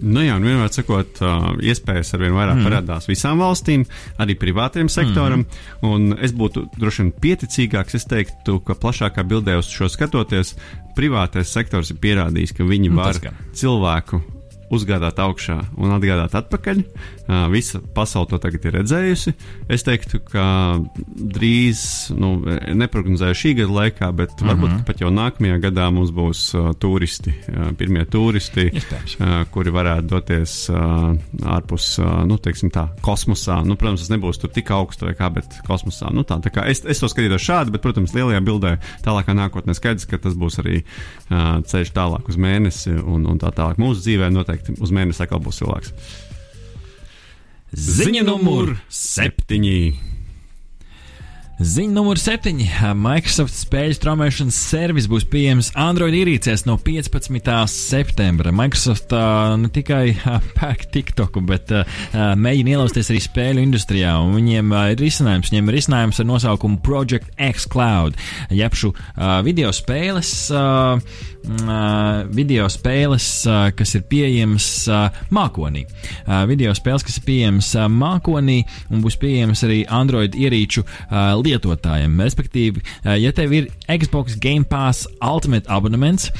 Nu jā, un vienmēr sakot, iespējas ar vien vairāk mm. parādās visām valstīm, arī privātajam sektoram. Mm. Un es būtu droši vien pieticīgāks. Es teiktu, ka plašākā bildē uz šo skatoties, privātais sektors ir pierādījis, ka viņi Nu, var gan. cilvēku uzgādāt augšā un atgādāt atpakaļ. Uh, visa pasaule to tagad ir redzējusi. Es teiktu, ka drīz, nu, neprognozēju šī gada laikā, bet mm -hmm. varbūt pat jau nākamajā gadā mums būs uh, turisti, uh, pirmie turisti, Iespējams. uh, kuri varētu doties uh, ārpus, uh, nu, teiksim tā, kosmosā. Nu, protams, tas nebūs tur tik augstu vai kā, bet kosmosā. Nu, tā, tā kā es, es to skatītos šādi, bet, protams, lielajā bildē tālākā nākotnē skaidrs, ka tas būs arī uh, ceļš tālāk uz mēnesi un, un tā tālāk. Mūsu dzīvē noteikti uz mēnesi atkal būs cilvēks. ziņa numur septiņi. Ziņa numur 7. Microsoft spēļu straumēšanas servis būs pieejams Android ierīcēs no 15. septembra. Microsoft uh, ne tikai uh, pērk TikToku, bet uh, mēģina ielausties arī spēļu industrijā. Viņiem uh, ir risinājums, viņiem ir risinājums ar nosaukumu Project X Cloud. Jebšu uh, video spēles, uh, video spēles kas ir pieejamas mākonī. Video spēles, kas ir pieejamas mākonī un būs pieejamas arī Android ierīču lietotājiem. Respektīvi, ja tev ir Xbox Game Pass Ultimate abonements,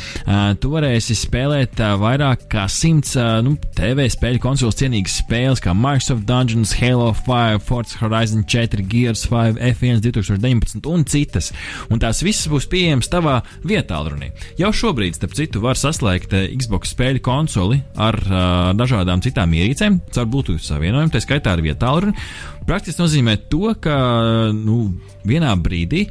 tu varēsi spēlēt vairāk kā simts nu, TV spēļu konsoles cienīgas spēles, kā Microsoft Dungeons, Halo 5, Forza Horizon 4, Gears 5, F1 2019 un citas. Un tās visas būs pieejamas tavā vietā, runī. Jau šobrīd, starp citu, var saslēgt uh, Xbox spēļu konsoli ar uh, dažādām citām ierīcēm, caur Bluetooth savienojumu, tā skaitā ar vietā. Praktiski nozīmē to, ka nu, vienā brīdī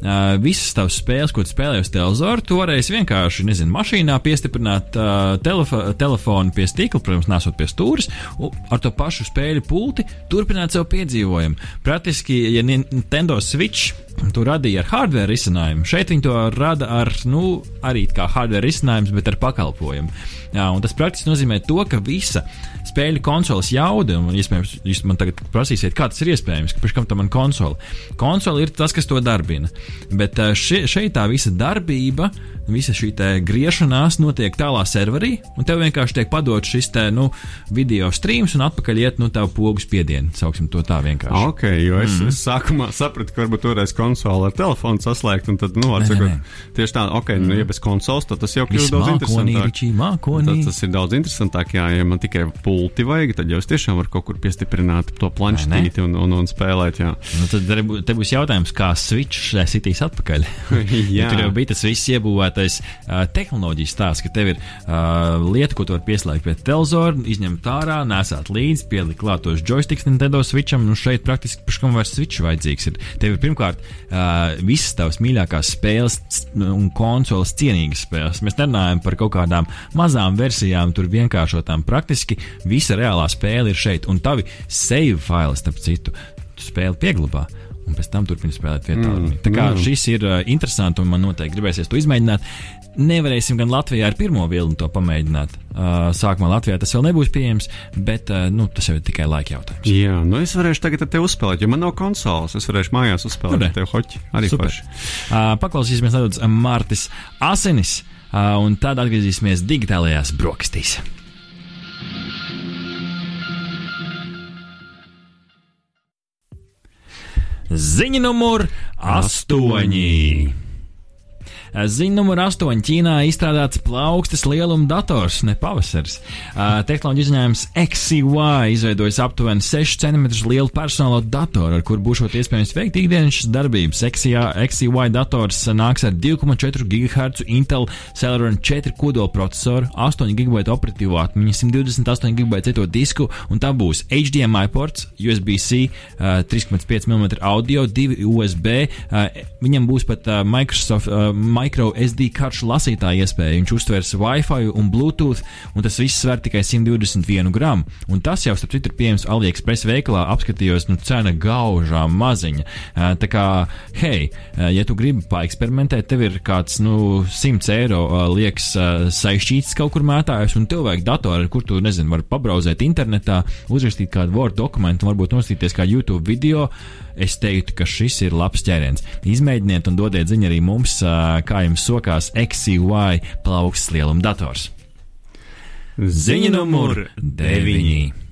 Uh, visas tavas spēles, ko tu spēlēji uz televizoru, tu varēsi vienkārši, nezinu, mašīnā piestiprināt uh, telefo telefonu pie stikla, protams, nesot pie stūres, un ar to pašu spēļu pulti turpināt savu piedzīvojumu. Praktiski, ja Nintendo Switch to radīja ar hardware risinājumu, šeit viņi to rada ar, nu, arī kā hardware risinājums, bet ar pakalpojumu. Jā, un tas praktiski nozīmē to, ka visa spēļu konsoles jauda, un iespējams, jūs man tagad prasīsiet, kā tas ir iespējams, ka pirms tam man konsole. Konsole ir tas, kas to darbina. Bet še, šeit tā visa darbība, visa šī griešanās notiek tālā serverī, un tev vienkārši tiek padot šis te, nu, video streams, un atpakaļ iet, nu, tavu pogu spiedienu, sauksim to tā vienkārši. Ok, jo es, mm. es sākumā sapratu, ka varbūt toreiz konsole ar telefonu saslēgt, tad, nu, atsakot, tieši tā, ok, mm. nu, ja bez konsoles, tad tas jau kļūst daudz interesantāk. Tad tas ir daudz interesantāk, jā, ja man tikai pulti vajag, tad jau es tiešām varu kaut kur piestiprināt to planšetīti un, un, un spēlēt, jā. Nu, tad te bū- te būs jautājums, kā Switch sitīs atpakaļ. Jā. Tur jau bija tas viss iebūvētais uh, tehnoloģijas stāsts, ka tev ir uh, lieta, ko tu vari pieslēgt pie televizora, izņemt ārā, nesāt līdzi, pielikt klāt tos joysticks Nintendo Switcham. Nu, šeit praktiski pašam vairs Switch vajadzīgs. Ir. Tev ir pirmkārt uh, visas tavas mīļākās spēles un konsoles cienīgas spēles. Mēs nerunājam par kaut kādām mazām versijām, tur vienkāršotām. Praktiski visa reālā spēle ir šeit, un tavi save faili, starp citu, tu spēli pieglabā. Un pēc tam turpināt spēlēt vietā. Mm, tā kā mm. šis ir uh, interesants, un man noteikti gribēsies to izmēģināt. Nevarēsim gan Latvijā ar pirmo vilnu to pamēģināt. Uh, sākumā Latvijā tas vēl nebūs pieejams, bet uh, nu, tas jau ir tikai laika jautājums. Jā, nu es varēšu tagad te uzspēlēt, jo man nav konsoles. Es varēšu mājās uzspēlēt Nu, ar tevi hoķi. Arī Super. paši. Uh, paklausīsimies nedaudz Mārtis Asinis, uh, un tad atgriezīsimies digitālajās brokastīs. Ziņa numur 8. Ziņa numur 8. Ķīnā izstrādāts plaukstas lieluma dators, ne pavasaris. Uh, Tehnoloģija uzņēmums XCY izveidojis aptuveni 6 cm lielu personālo datoru, ar kuru būšot iespējams veikt ikdienas darbības. XCY dators nāks ar 2,4 GHz Intel Celeron 4 kodola procesoru, 8 GB operatīvo atmiņu, 128 GB cieto disku, un tā būs HDMI ports, USB-C, uh, 3,5 mm audio, 2 USB. Uh, viņam būs pat Microsoft micro SD karšu lasītāja iespēja. Viņš uztvers Wi-Fi un Bluetooth, un tas viss sver tikai 121 gramu. Un tas jau, starp citu, ir pieejams AliExpress veikalā. Apskatījos, nu, cena gaužā maziņa. Tā kā, hei, ja tu gribi paeksperimentēt, tev ir kāds, nu, 100 eiro liekas saistīts kaut kur mētājs, un tev vajag datoru, ar kur tu, nezinu, vari pabrauzēt internetā, uzrakstīt kādu Word dokumentu, varbūt nostīties kā YouTube video. Es teiktu, ka šis ir labs ķēriens. Izmēģiniet un dodiet ziņu arī mums, kā jums sokās XCY plaukstas lieluma dators. Ziņa numur 9.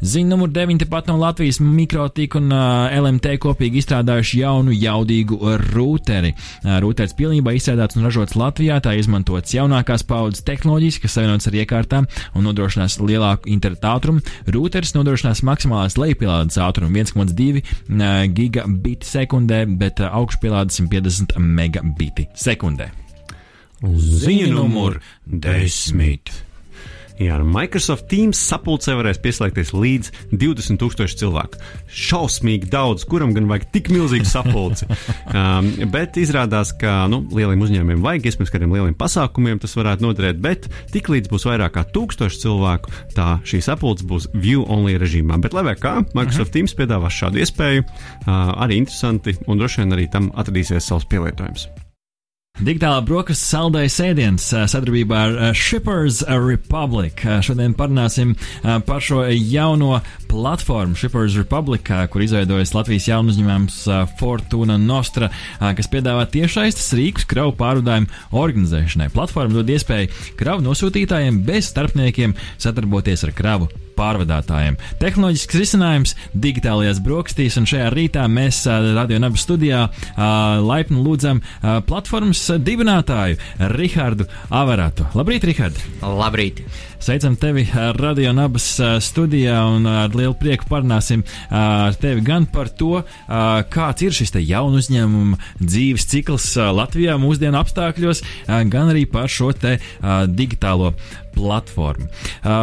Ziņa numur 9 tepat no Latvijas mikrotika un uh, LMT kopīgi izstrādājuši jaunu jaudīgu rūteri. Uh, Rūteris pilnībā izstrādāts un ražots Latvijā, tā izmantots jaunākās paudzes tehnoloģijas, kas savienotas ar iekārtām un nodrošinās lielāku internetu ātrumu. Rūteris nodrošinās maksimālās lejpielādes ātrumu 1,2 uh, gigabiti sekundē, bet uh, augšpielādes 150 megabiti sekundē. Ziņa numur 10. Jā, nu, Microsoft Teams sapulcē varēs pieslēgties līdz 20,000 cilvēku. Šausmīgi daudz, kuram gan vajag tik milzīgu sapulci. um, bet izrādās, ka nu, lieliem uzņēmumiem vajag, iespējams, kādiem lieliem pasākumiem tas varētu noderēt, bet tiklīdz būs vairāk kā 1000 cilvēku, tā šī sapulce būs view-only režīmā. Bet, lai kā, Microsoft Teams piedāvās šādu iespēju, uh, arī interesanti, un droši vien arī tam atradīsies savs pielietojums. Digitālā brokastis saldējas ēdiens sadarbībā ar Shippers Republic. Šodien parunāsim par šo jauno platformu Shippers Republic, kur izveidojas Latvijas jaunu uzņēmums Fortuna Nostra, kas piedāvā tiešaistas rīkus kravu pārvadājumu organizēšanai. Platforma dod iespēju kravu nosūtītājiem bez starpniekiem sadarboties ar kravu pārvadātājiem. Tehnoloģisks risinājums digitālajās brokastīs, un šajā rītā mēs Radio Naba studijā laipni lūdzam platformas dibinātāju Rihardu Avaratu. Labrīt, Rihard! Labrīt! Sveicam tevi Radio Nabas studijā un ar lielu prieku parunāsim ar tevi gan par to, kāds ir šis te jaunu uzņēmumu dzīves cikls Latvijā mūsdienu apstākļos, gan arī par šo te digitālo platformu. Ā,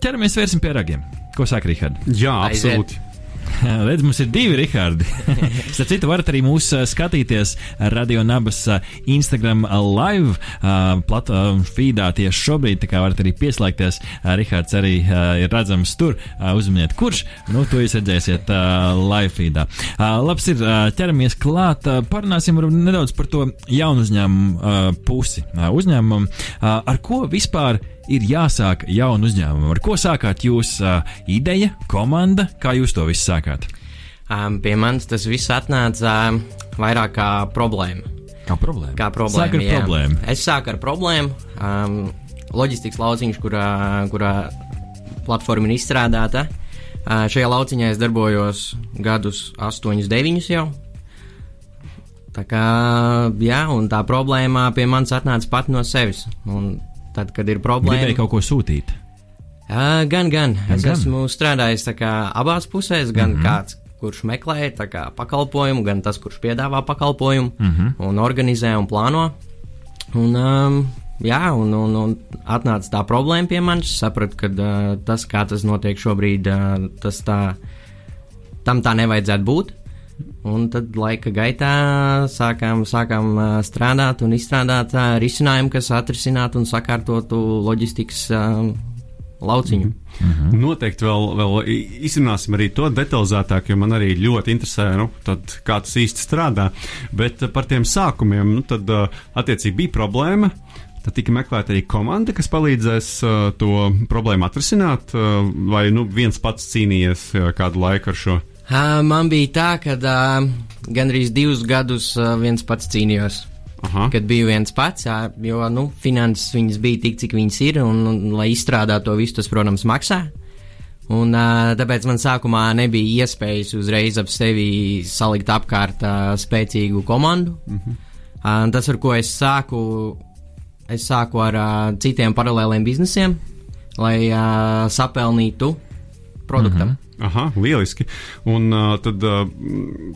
ķeramies vērsim pie ragiem. Ko saka Rihards? Jā, Aiziet. absolūti. Redz, mums ir divi Rihardi. Starp citu, varat arī mūs ā, skatīties Radio Nabas ā, Instagram ā, live plat, feedā tieši šobrīd, tā kā varat arī pieslēgties. Rihards arī ir redzams tur. Uzminiet, kurš, nu, to jūs redzēsiet live feedā. Labs ir, ķeramies klāt, parunāsim nedaudz par to jaunu uzņēmumu pusi. Ā, ar ko vispār ir jāsāk jaunu uzņēmumu. Ar ko sākāt jūs? Uh, ideja, komanda, kā jūs to visu sākāt? Um, pie manis tas viss atnāca um, vairāk kā problēma. Kā problēma? Kā problēma Sāk ar jā. problēmu. Es sāku ar problēmu. Um, loģistikas lauciņš, kurā, kurā platforma ir izstrādāta. Uh, šajā lauciņā es darbojos gadus 8, 9 jau. Tā kā, jā, tā problēma pie manis atnāca pat no sevis. Un tad, kad ir problēma, Gribēju kaut ko sūtīt. Uh, gan, gan. Es gan. esmu strādājis abās pusēs, gan mm. -hmm. kāds, kurš meklē tā kā pakalpojumu, gan tas, kurš piedāvā pakalpojumu mm. -hmm. un organizē un plāno. Un, um, jā, un, un, un atnāca tā problēma pie manis. Sapratu, ka uh, tas, kā tas notiek šobrīd, uh, tas tā, tam tā nevajadzētu būt. Un tad laika gaitā sākām, sākām strādāt un izstrādāt risinājumu, kas atrisinātu un sakārtotu loģistikas ā, lauciņu. Mhm. Noteikti vēl, vēl izrunāsim arī to detalizētāk, jo man arī ļoti interesē, nu, tad, kā tas īsti strādā. Bet par tiem sākumiem, nu, tad attiecīgi bija problēma. Tad tika meklēta arī komanda, kas palīdzēs uh, to problēmu atrisināt, uh, vai nu, viens pats cīnījies uh, kādu laiku ar šo. Ā, Man bija tā, ka ā, gandrīz divus gadus ā, viens pats cīnījos. Aha. Kad biju viens pats, ā, jo nu, finanses viņas bija tik, cik viņas ir, un, un lai izstrādātu to visu, tas, protams, maksā. Un, ā, tāpēc man sākumā nebija iespējas uzreiz ap sevi salikt apkārt ā, spēcīgu komandu. Mm -hmm. Tas, ar ko es sāku, es sāku ar ā, citiem paralēliem biznesiem, lai ā, sapelnītu produktam. Mm -hmm. Aha, lieliski. Un uh, tad, uh,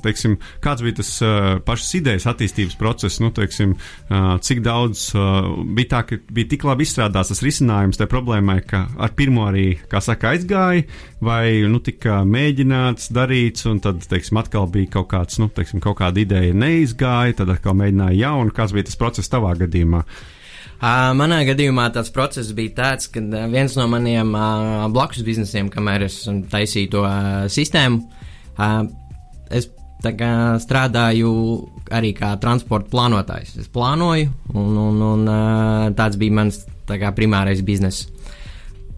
teiksim, kāds bija tas uh, pašas idejas attīstības process? Nu, teiksim, uh, cik daudz uh, bija tā, ka bija tik labi izstrādāts tas risinājums tai problēmai, ka ar pirmo arī, kā saka, aizgāja, vai nu, tika mēģināts, darīts, un tad, teiksim, atkal bija kaut kāds, nu, teiksim, kaut kāda ideja neizgāja, tad atkal mēģināja jaunu. Kāds bija tas process tavā gadījumā? Uh, manā gadījumā tāds process bija tāds, ka viens no maniem blakus biznesiem, kamēr es taisīju to sistēmu, es kā strādāju arī kā transporta plānotājs. Es plānoju, un, un, un tāds bija mans tā kā, primārais bizness.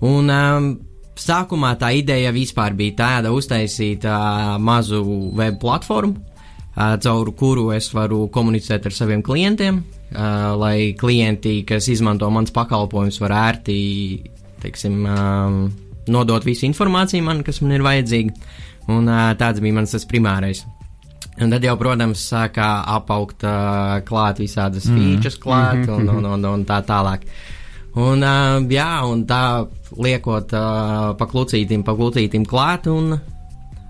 Un um, sākumā tā ideja vispār bija tāda uztaisīt uh, mazu web platformu, uh, caur kuru es varu komunicēt ar saviem klientiem, uh, lai klienti, kas izmanto mans pakalpojumus, var ērti, teiksim, um, nodot visu informāciju man, kas man ir vajadzīga. Un uh, tāds bija mans tas primārais. Un tad jau, protams, sākā apaugt uh, klāt visādas mm. features klāt un, un, un, un tā tālāk. Un, uh, jā, un tā liekot uh, pa klucītim, pa klucītim klāt, un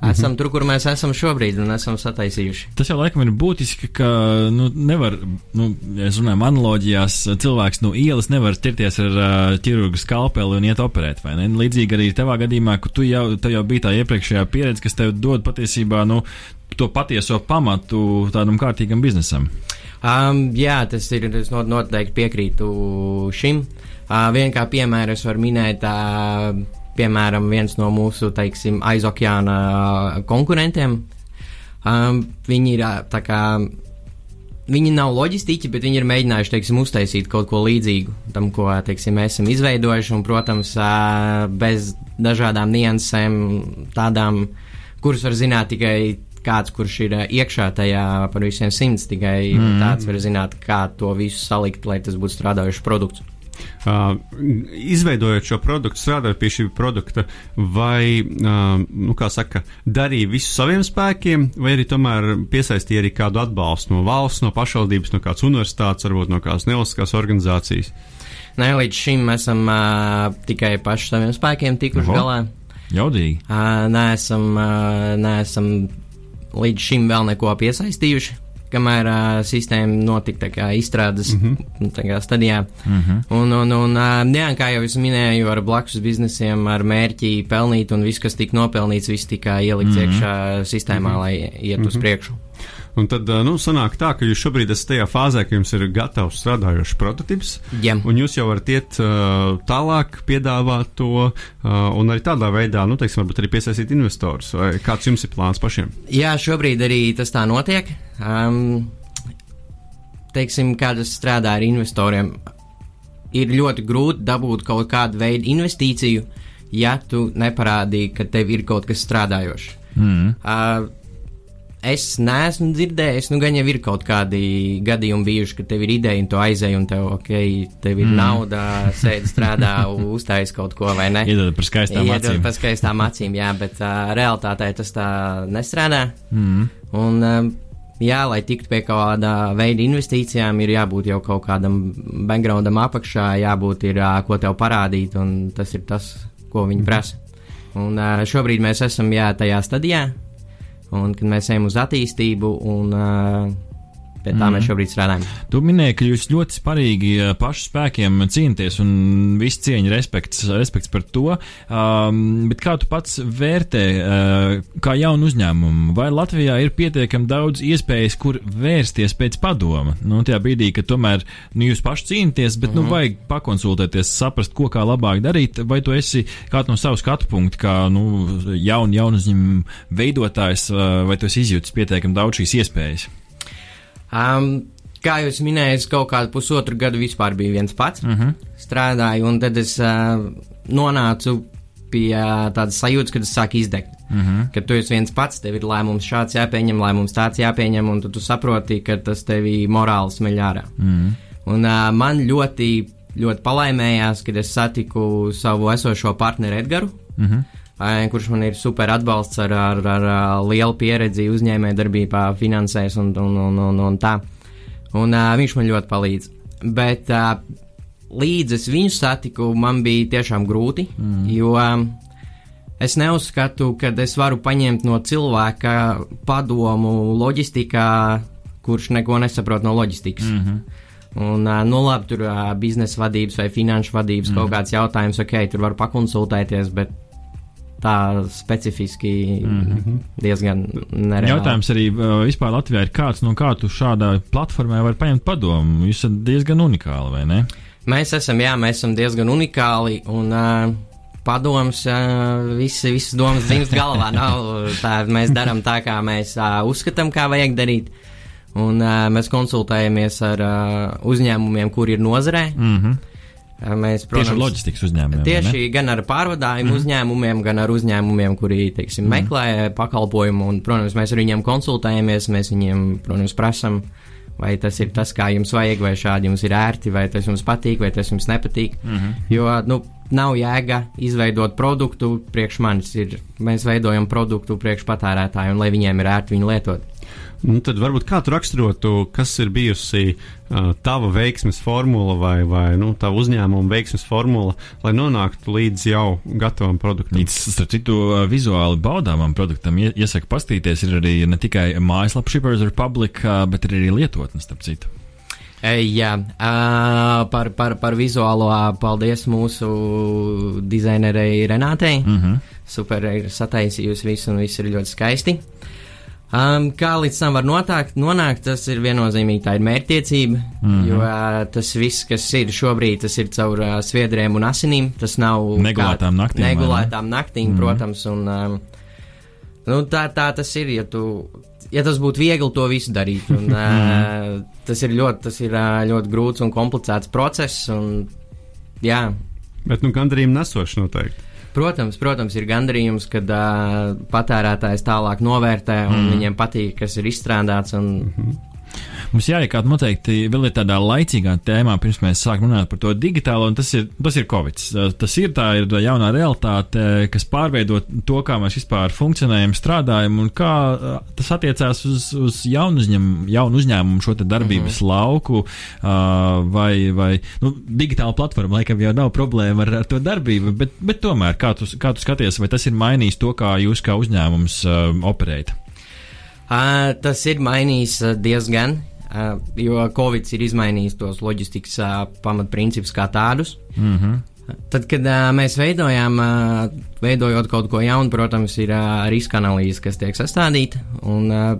-hmm. esam tur, kur mēs esam šobrīd, un esam sataisījuši. Tas jau laikam ir būtiski, ka nu, nevar, nu, ja es runāju analoģijās, cilvēks no ielas nevar tirties ar uh, ķirurgu skalpeli un iet operēt? Līdzīgi arī tavā gadījumā, ka tu jau, jau bija tā iepriekšējā pieredze, kas tev dod patiesībā, nu, to patieso pamatu tādam kārtīgam biznesam. Um, jā, tas ir. Es not- noteikti piekrītu šim. Uh, Vienu kā piemēru es varu minēt, uh, piemēram, viens no mūsu, teiksim, aizokeāna konkurentiem. Um, viņi ir ā, tā kā. Viņi nav loģistiķi, bet viņi ir mēģinājuši, teiksim, uztaisīt kaut ko līdzīgu tam, ko, teiksim, mēs esam izveidojuši, un, protams, bez dažādām niansēm, tādām, kuras var zināt tikai kāds, kurš ir iekšā tajā par visiem simts, tikai mm. tāds var zināt, kā to visu salikt, lai tas būtu strādājušs produkts. Uh, izveidojot šo produktu, strādājot pie šī produkta, vai, uh, nu, kā saka, darīja visu saviem spēkiem, vai arī tomēr piesaistīja arī kādu atbalstu no valsts, no pašvaldības, no kādas universitātes, varbūt no kādas nevalstiskās organizācijas? Nē, līdz šim mēs esam uh, tikai paši saviem spēkiem tikuši Oho. galā. Jaudīgi. Uh, neesam, uh, neesam līdz šim vēl neko piesaistījuši. Kamēr uh, sistēma notika kā izstrādes mm -hmm. kā stadijā. Mm -hmm. Un, un, un jā, kā jau es minēju, ar blakus biznesiem, ar mērķi pelnīt, un viss, kas tika nopelnīts, viss tika ielikts mm -hmm. iekšā sistēmā, mm -hmm. lai iet mm -hmm. uz priekšu. Un tad, nu, sanāk tā, ka jūs šobrīd esat tajā fāzē, ka jums ir gatavs strādājošs prototyps, Jā. un jūs jau varat iet uh, tālāk, piedāvāt to, uh, un arī tādā veidā, nu, teiksim, varbūt arī piesaistīt investorus. Vai kāds jums ir plāns pašiem? Jā, šobrīd arī tas tā notiek. Um, teiksim, kad es strādāju ar investoriem, ir ļoti grūti dabūt kaut kādu veidu investīciju, ja tu neparādīji, ka tev ir kaut kas strādājošs. Mm. Uh, es neesmu dzirdējis, nu, gan jau ir kaut kādi gadījumi bijuši, ka tev ir ideja un tu aizēji, un tev, ok, tev ir mm. nauda, sēdi strādā, uztais kaut ko vai ne. Iedod par skaistām Iedod acīm. par skaistām acīm, jā, bet uh, realitātē tas tā nestrādā. Mm. Un, um, jā, lai tiktu pie kāda veida investīcijām, ir jābūt jau kaut kādam backgroundam apakšā, jābūt ir, ko tev parādīt, un tas ir tas, ko viņi prasa. Un šobrīd mēs esam jā, tajā stadijā, un kad mēs ejam uz attīstību, un uh, Pie tā mm. mēs šobrīd strādājam. Tu minēji, ka jūs ļoti sparīgi uh, pašu spēkiem cīnāties un viss cieņa, respekts, respekts par to. Um, bet kā tu pats vērtē, uh, kā jaunu uzņēmumu, vai Latvijā ir pietiekami daudz iespējas, kur vērsties pēc padoma? Nu, tajā brīdī, kad tomēr nu, jūs paši cīnāties, bet mm nu, mhm. vajag pakonsultēties, saprast, ko kā labāk darīt, vai tu esi kāds no savu skatu punktu, kā nu, jaunu, jaunu uzņēmumu veidotājs, uh, vai tu esi izjūtis pietiekami daudz šīs iespējas? Um, kā jūs minējāt, kaut kādu pusotru gadu vispār bija viens pats. Uh -huh. Strādāju, un tad es uh, nonācu pie uh, tādas sajūtas, kad es sāku izdegt. Uh -huh. Kad tu esi viens pats, tev ir lēmums šāds jāpieņem, lēmums tāds jāpieņem, un tu, tu saproti, ka tas tevi morāli smeļ ārā. Uh -huh. Un uh, man ļoti, ļoti palaimējās, kad es satiku savu esošo partneri Edgars. Uh -huh kurš man ir super atbalsts ar, ar, ar, ar lielu pieredzi uzņēmējdarbībā, finansēs un, un, un, un, un tā. Un uh, viņš man ļoti palīdz. Bet uh, līdz es viņu satiku, man bija tiešām grūti, mm. jo um, es neuzskatu, ka es varu paņemt no cilvēka padomu loģistikā, kurš neko nesaprot no loģistikas. Mm -hmm. Un, nu, labi, tur biznesa vadības vai finanšu vadības mm. kaut kāds jautājums, ok, tur var pakonsultēties, bet tā specifiski mm -hmm. diezgan nereāli. Jautājums arī vispār Latvijā ir kāds, no kā tu šādā platformā var paņemt padomu. Jūs esat diezgan unikāli, vai ne? Mēs esam, jā, mēs esam diezgan unikāli un uh, padoms, uh, visi, visas domas dzimst galvā. Nav, tā, mēs darām tā, kā mēs uh, uzskatām, kā vajag darīt. Un uh, mēs konsultējamies ar uh, uzņēmumiem, kur ir nozarē. Mm -hmm Mēs, protams, tieši ar loģistikas uzņēmumiem. Tieši gan ar pārvadājumu mm. uzņēmumiem, gan ar uzņēmumiem, kuri teiksim, mm. meklē pakalpojumu. Un, protams, mēs ar viņiem konsultējamies, mēs viņiem, protams, prasām, vai tas ir tas, kā jums vajag, vai šādi jums ir ērti, vai tas jums patīk, vai tas jums nepatīk. Mm -hmm. Jo nu, nav jēga izveidot produktu priekš manis. Ir, mēs veidojam produktu priekš patērētāju, un lai viņiem ir ērti viņu lietot. Nu, tad varbūt kā tu raksturotu, kas ir bijusi uh, tava veiksmes formula vai, vai nu, tava uzņēmuma veiksmes formula, lai nonāktu līdz jau gatavam produktam? Līdz, starp citu, vizuāli baudāmam produktam iesaka pastīties. Ir arī ne tikai mājaslapa Shippers Republic, bet ir arī lietotne, starp citu. Jā, par, par, par vizuālo paldies mūsu dizainerei Renātei. Mm -hmm. Super, ir sataisījusi visu un viss ir ļoti skaisti. Uh, Um, kā līdz tam var notākt, nonākt, tas ir viennozīmīgi, tā ir mērķtiecība, mm -hmm. jo uh, tas viss, kas ir šobrīd, tas ir caur uh, sviedriem un asinīm, tas nav negulētām naktīm. Negulētām naktīm, mm -hmm. protams, un um, nu, tā, tā tas ir, ja tu. Ja tas būtu viegli to visu darīt, un, uh, tas ir ļoti, tas ir uh, ļoti grūts un komplicēts process, un jā. Bet, nu, gandarījumi nesoši noteikti. Protams, protams, ir gandarījums, kad uh, patērētājs tālāk novērtē un mm. viņiem patīk, kas ir izstrādāts. Un, mm -hmm. Mums jāiekāt noteikti vēl ir tādā laicīgā tēmā, pirms mēs sākam runāt par to digitālo, un tas ir, tas ir Covid. Tas ir tā ir jaunā realitāte, kas pārveido to, kā mēs vispār funkcionējam, strādājam, un kā tas attiecās uz, uz jaunu, uzņem, jaunu uzņēmumu šo darbības mm -hmm. lauku, uh, vai, vai nu, digitāla platforma, laikam jau nav problēma ar, ar to darbību, bet, bet tomēr, kā tu, kā tu skaties, vai tas ir mainījis to, kā jūs kā uzņēmums uh, operējat? Uh, tas ir mainījis uh, diezgan, uh, jo Covid ir izmainījis tos loģistikas uh, pamatprincipus kā tādus. Mm -hmm. Tad, kad uh, mēs veidojām, uh, veidojot kaut ko jaunu, protams, ir uh, riska analīze, kas tiek sastādīta. Un, uh,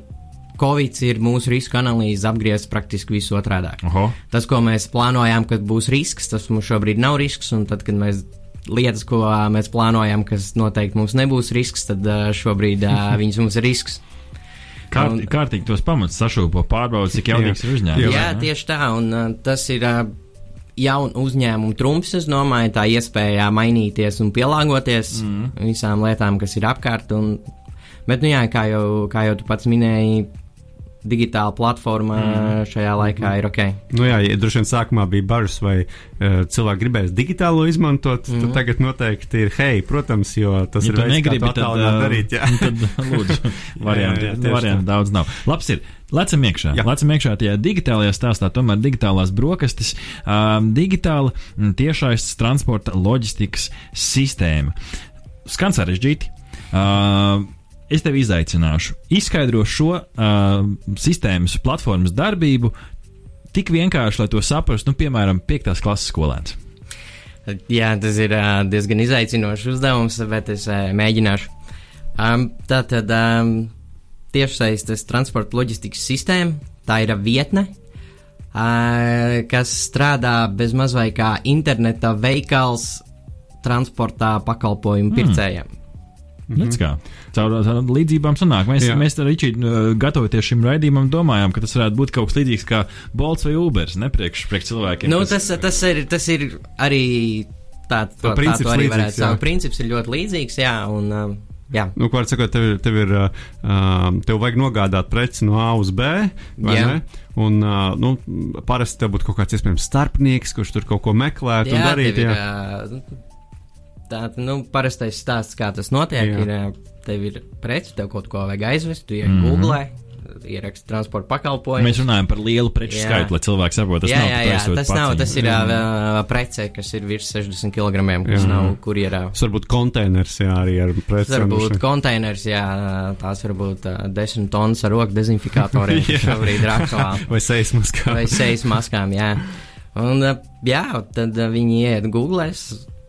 Covid ir mūsu riska analīze apgriezts praktiski visu otrādi. Tas, ko mēs plānojām, ka būs risks, tas mums šobrīd nav risks. Un tad, kad mēs lietas, ko mēs plānojam, kas noteikti mums nebūs risks, tad šobrīd viņas mums ir risks. Kārt, un, kārtīgi tos pamatus sašūpo pārbaudas, cik jaudīgs ir uzņēmums. Jā, jā, tieši tā, un uh, tas ir uh, jaunu uzņēmumu trumps, es domāju, tā iespēja mainīties un pielāgoties mm. visām lietām, kas ir apkārt. Un, bet, nu jā, kā jau, kā jau tu pats minēji, digitāla platforma mm. šajā laikā ir ok. Nu jā, ja droši vien sākumā bija bažas, vai uh, cilvēki gribēs digitālo izmantot, mm. tad tagad noteikti ir hei, protams, jo tas ja ir veids, negribi, kā to tad, uh, darīt. Jā. tad lūdzu, varianti, jā, jā, varianti daudz nav. Labs ir. Lecam iekšā. Jā. Lecam iekšā tajā digitālajā stāstā, tomēr digitālās brokastis, um, digitāla tiešais transporta loģistikas sistēma. Skan sarežģīti. Uh, es tevi izaicināšu. Izskaidro šo uh, sistēmas platformas darbību tik vienkārši, lai to saprastu, nu, piemēram, 5. klases skolēns. Jā, tas ir uh, diezgan izaicinošs uzdevums, bet es uh, mēģināšu. Um, tā tad um, tiešsaistes transporta loģistikas sistēma, tā ir vietne, uh, kas strādā bez mazvai kā interneta veikals transportā pakalpojumu pircējiem. Mm. Mm -hmm. kā, caur tādām līdzībām sanāk. Mēs, Jā. mēs ar Ričiju gatavoties šim raidījumam domājām, ka tas varētu būt kaut kas līdzīgs kā Bolts vai Ubers, ne priekš, priekš cilvēkiem. Nu, tas, tas, ir, tas ir arī tā, to, tā, tā arī varētu saukt. Princips ir ļoti līdzīgs, jā, un um, Jā. Nu, ko var sakot, tev ir, tev ir uh, tev vajag nogādāt preci no A uz B, vai Jā. ne? Un, uh, nu, parasti tev būtu kaut kāds, iespējams, starpnieks, kurš tur kaut ko meklētu jā, un darītu. Jā, ir, uh, Tā nu, parastais stāsts, kā tas notiek, Jā. ir, tev ir preci, tev kaut ko vajag aizvest, tu ienāc mm -hmm. Google. Ieraksta transporta pakalpojumu. Mēs runājam par lielu preču jā. skaitu, lai cilvēki saprotu, tas jā, nav jā, jā, tas nav. Tas ir uh, prece, kas ir virs 60 kg, kas jā. nav kurjerā. Tas var būt konteiners, jā, arī ar preci. Tas var būt konteiners, jā, tās var būt uh, 10 tonnas ar roku dezinfikatoriem, šobrīd ir aktuāli. Vai sejas maskām. Vai sejas maskām, jā. Un, uh, jā, tad uh, viņi iet Google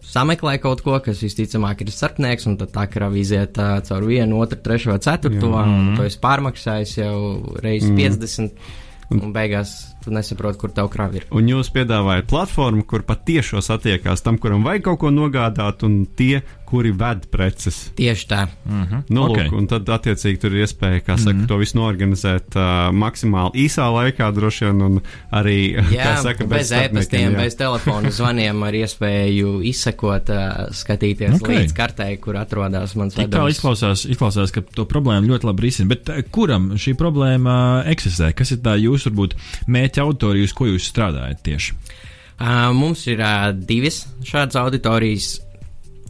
sameklē kaut ko, kas visticamāk ir starpnieks, un tad tā kā iziet uh, caur vienu, otru, trešo, ceturto, Jā. un to es pārmaksāju jau reizes mm. 50, un beigās tu nesaproti, kur tev krāva ir. Un jūs piedāvājat platformu, kur patiešām satiekās tam, kuram vajag kaut ko nogādāt, un tie, kuri ved preces. Tieši tā. Mm -hmm. nu, okay. lūk, un tad, attiecīgi, tur ir iespēja, kā saka, mm -hmm. to visu norganizēt uh, maksimāli īsā laikā, droši vien, un arī, jā, kā saka, bez, bez e-pastiem, bez telefonu zvaniem ar iespēju izsekot, uh, skatīties okay. līdz kartei, kur atrodas mans vedums. Tā izklausās, izklausās, ka to problēmu ļoti labi risina, bet uh, kuram šī problēma uh, eksistē? Kas ir tā jūs, varbūt, mērķa auditorija, uz ko jūs strādājat tieši? Uh, mums ir uh, divas šādas auditorijas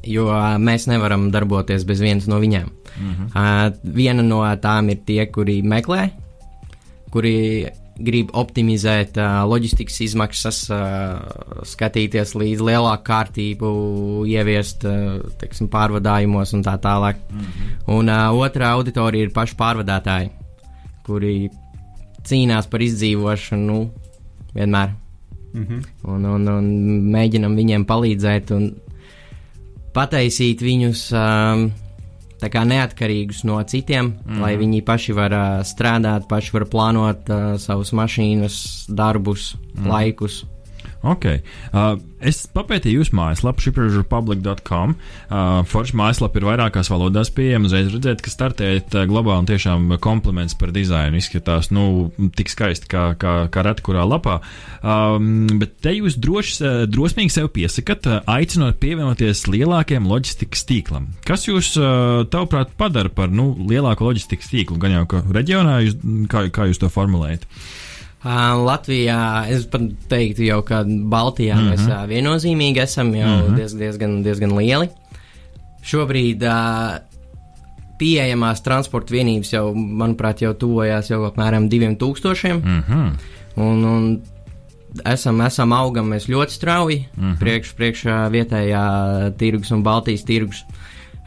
jo mēs nevaram darboties bez vienas no viņām. Mm -hmm. uh, viena no tām ir tie, kuri meklē, kuri grib optimizēt uh, loģistikas izmaksas, uh, skatīties līdz lielāku kārtību, ieviest uh, teiksim, pārvadājumos un tā tālāk. Mm -hmm. Un uh, otrā auditorija ir paši pārvadātāji, kuri cīnās par izdzīvošanu nu, vienmēr. Mm -hmm. un, un, un mēģinam viņiem palīdzēt. Un, pataisīt viņus um, neatkarīgus no citiem, mm. lai viņi paši var uh, strādāt, paši var plānot uh, savus mašīnas, darbus, mm. laikus. Okay. Uh, es papētīju jūsu mājaslapu, shiprepublic.com. Uh, Forša mājaslapa ir vairākās valodās pieejama. Uzreiz redzēt, ka startējat uh, globāli un tiešām kompliments par dizainu. Izskatās, nu, tik skaisti kā, kā, kā reti kurā lapā. Um, bet te jūs droši, uh, drosmīgi sev piesakat, uh, aicinot pievienoties lielākiem loģistikas tīklam. Kas jūs, tavuprāt, padara par nu, lielāko loģistikas tīklu? Gan jau ka reģionā, jūs, kā, kā jūs to formulējat? Uh, Latvijā es pat teiktu, jau ka Baltijā mm -hmm. mēs uh, viennozīmīgi esam jau mm -hmm. diez, diezgan, diezgan lieli. Šobrīd uh, pieejamās transporta vienības jau, manuprāt, jau tuvojās jau apmēram 2000. Mm -hmm. un, un esam, esam augam mēs ļoti strauji mm -hmm. priekš, priekšā vietējā tirgus un Baltijas tirgus.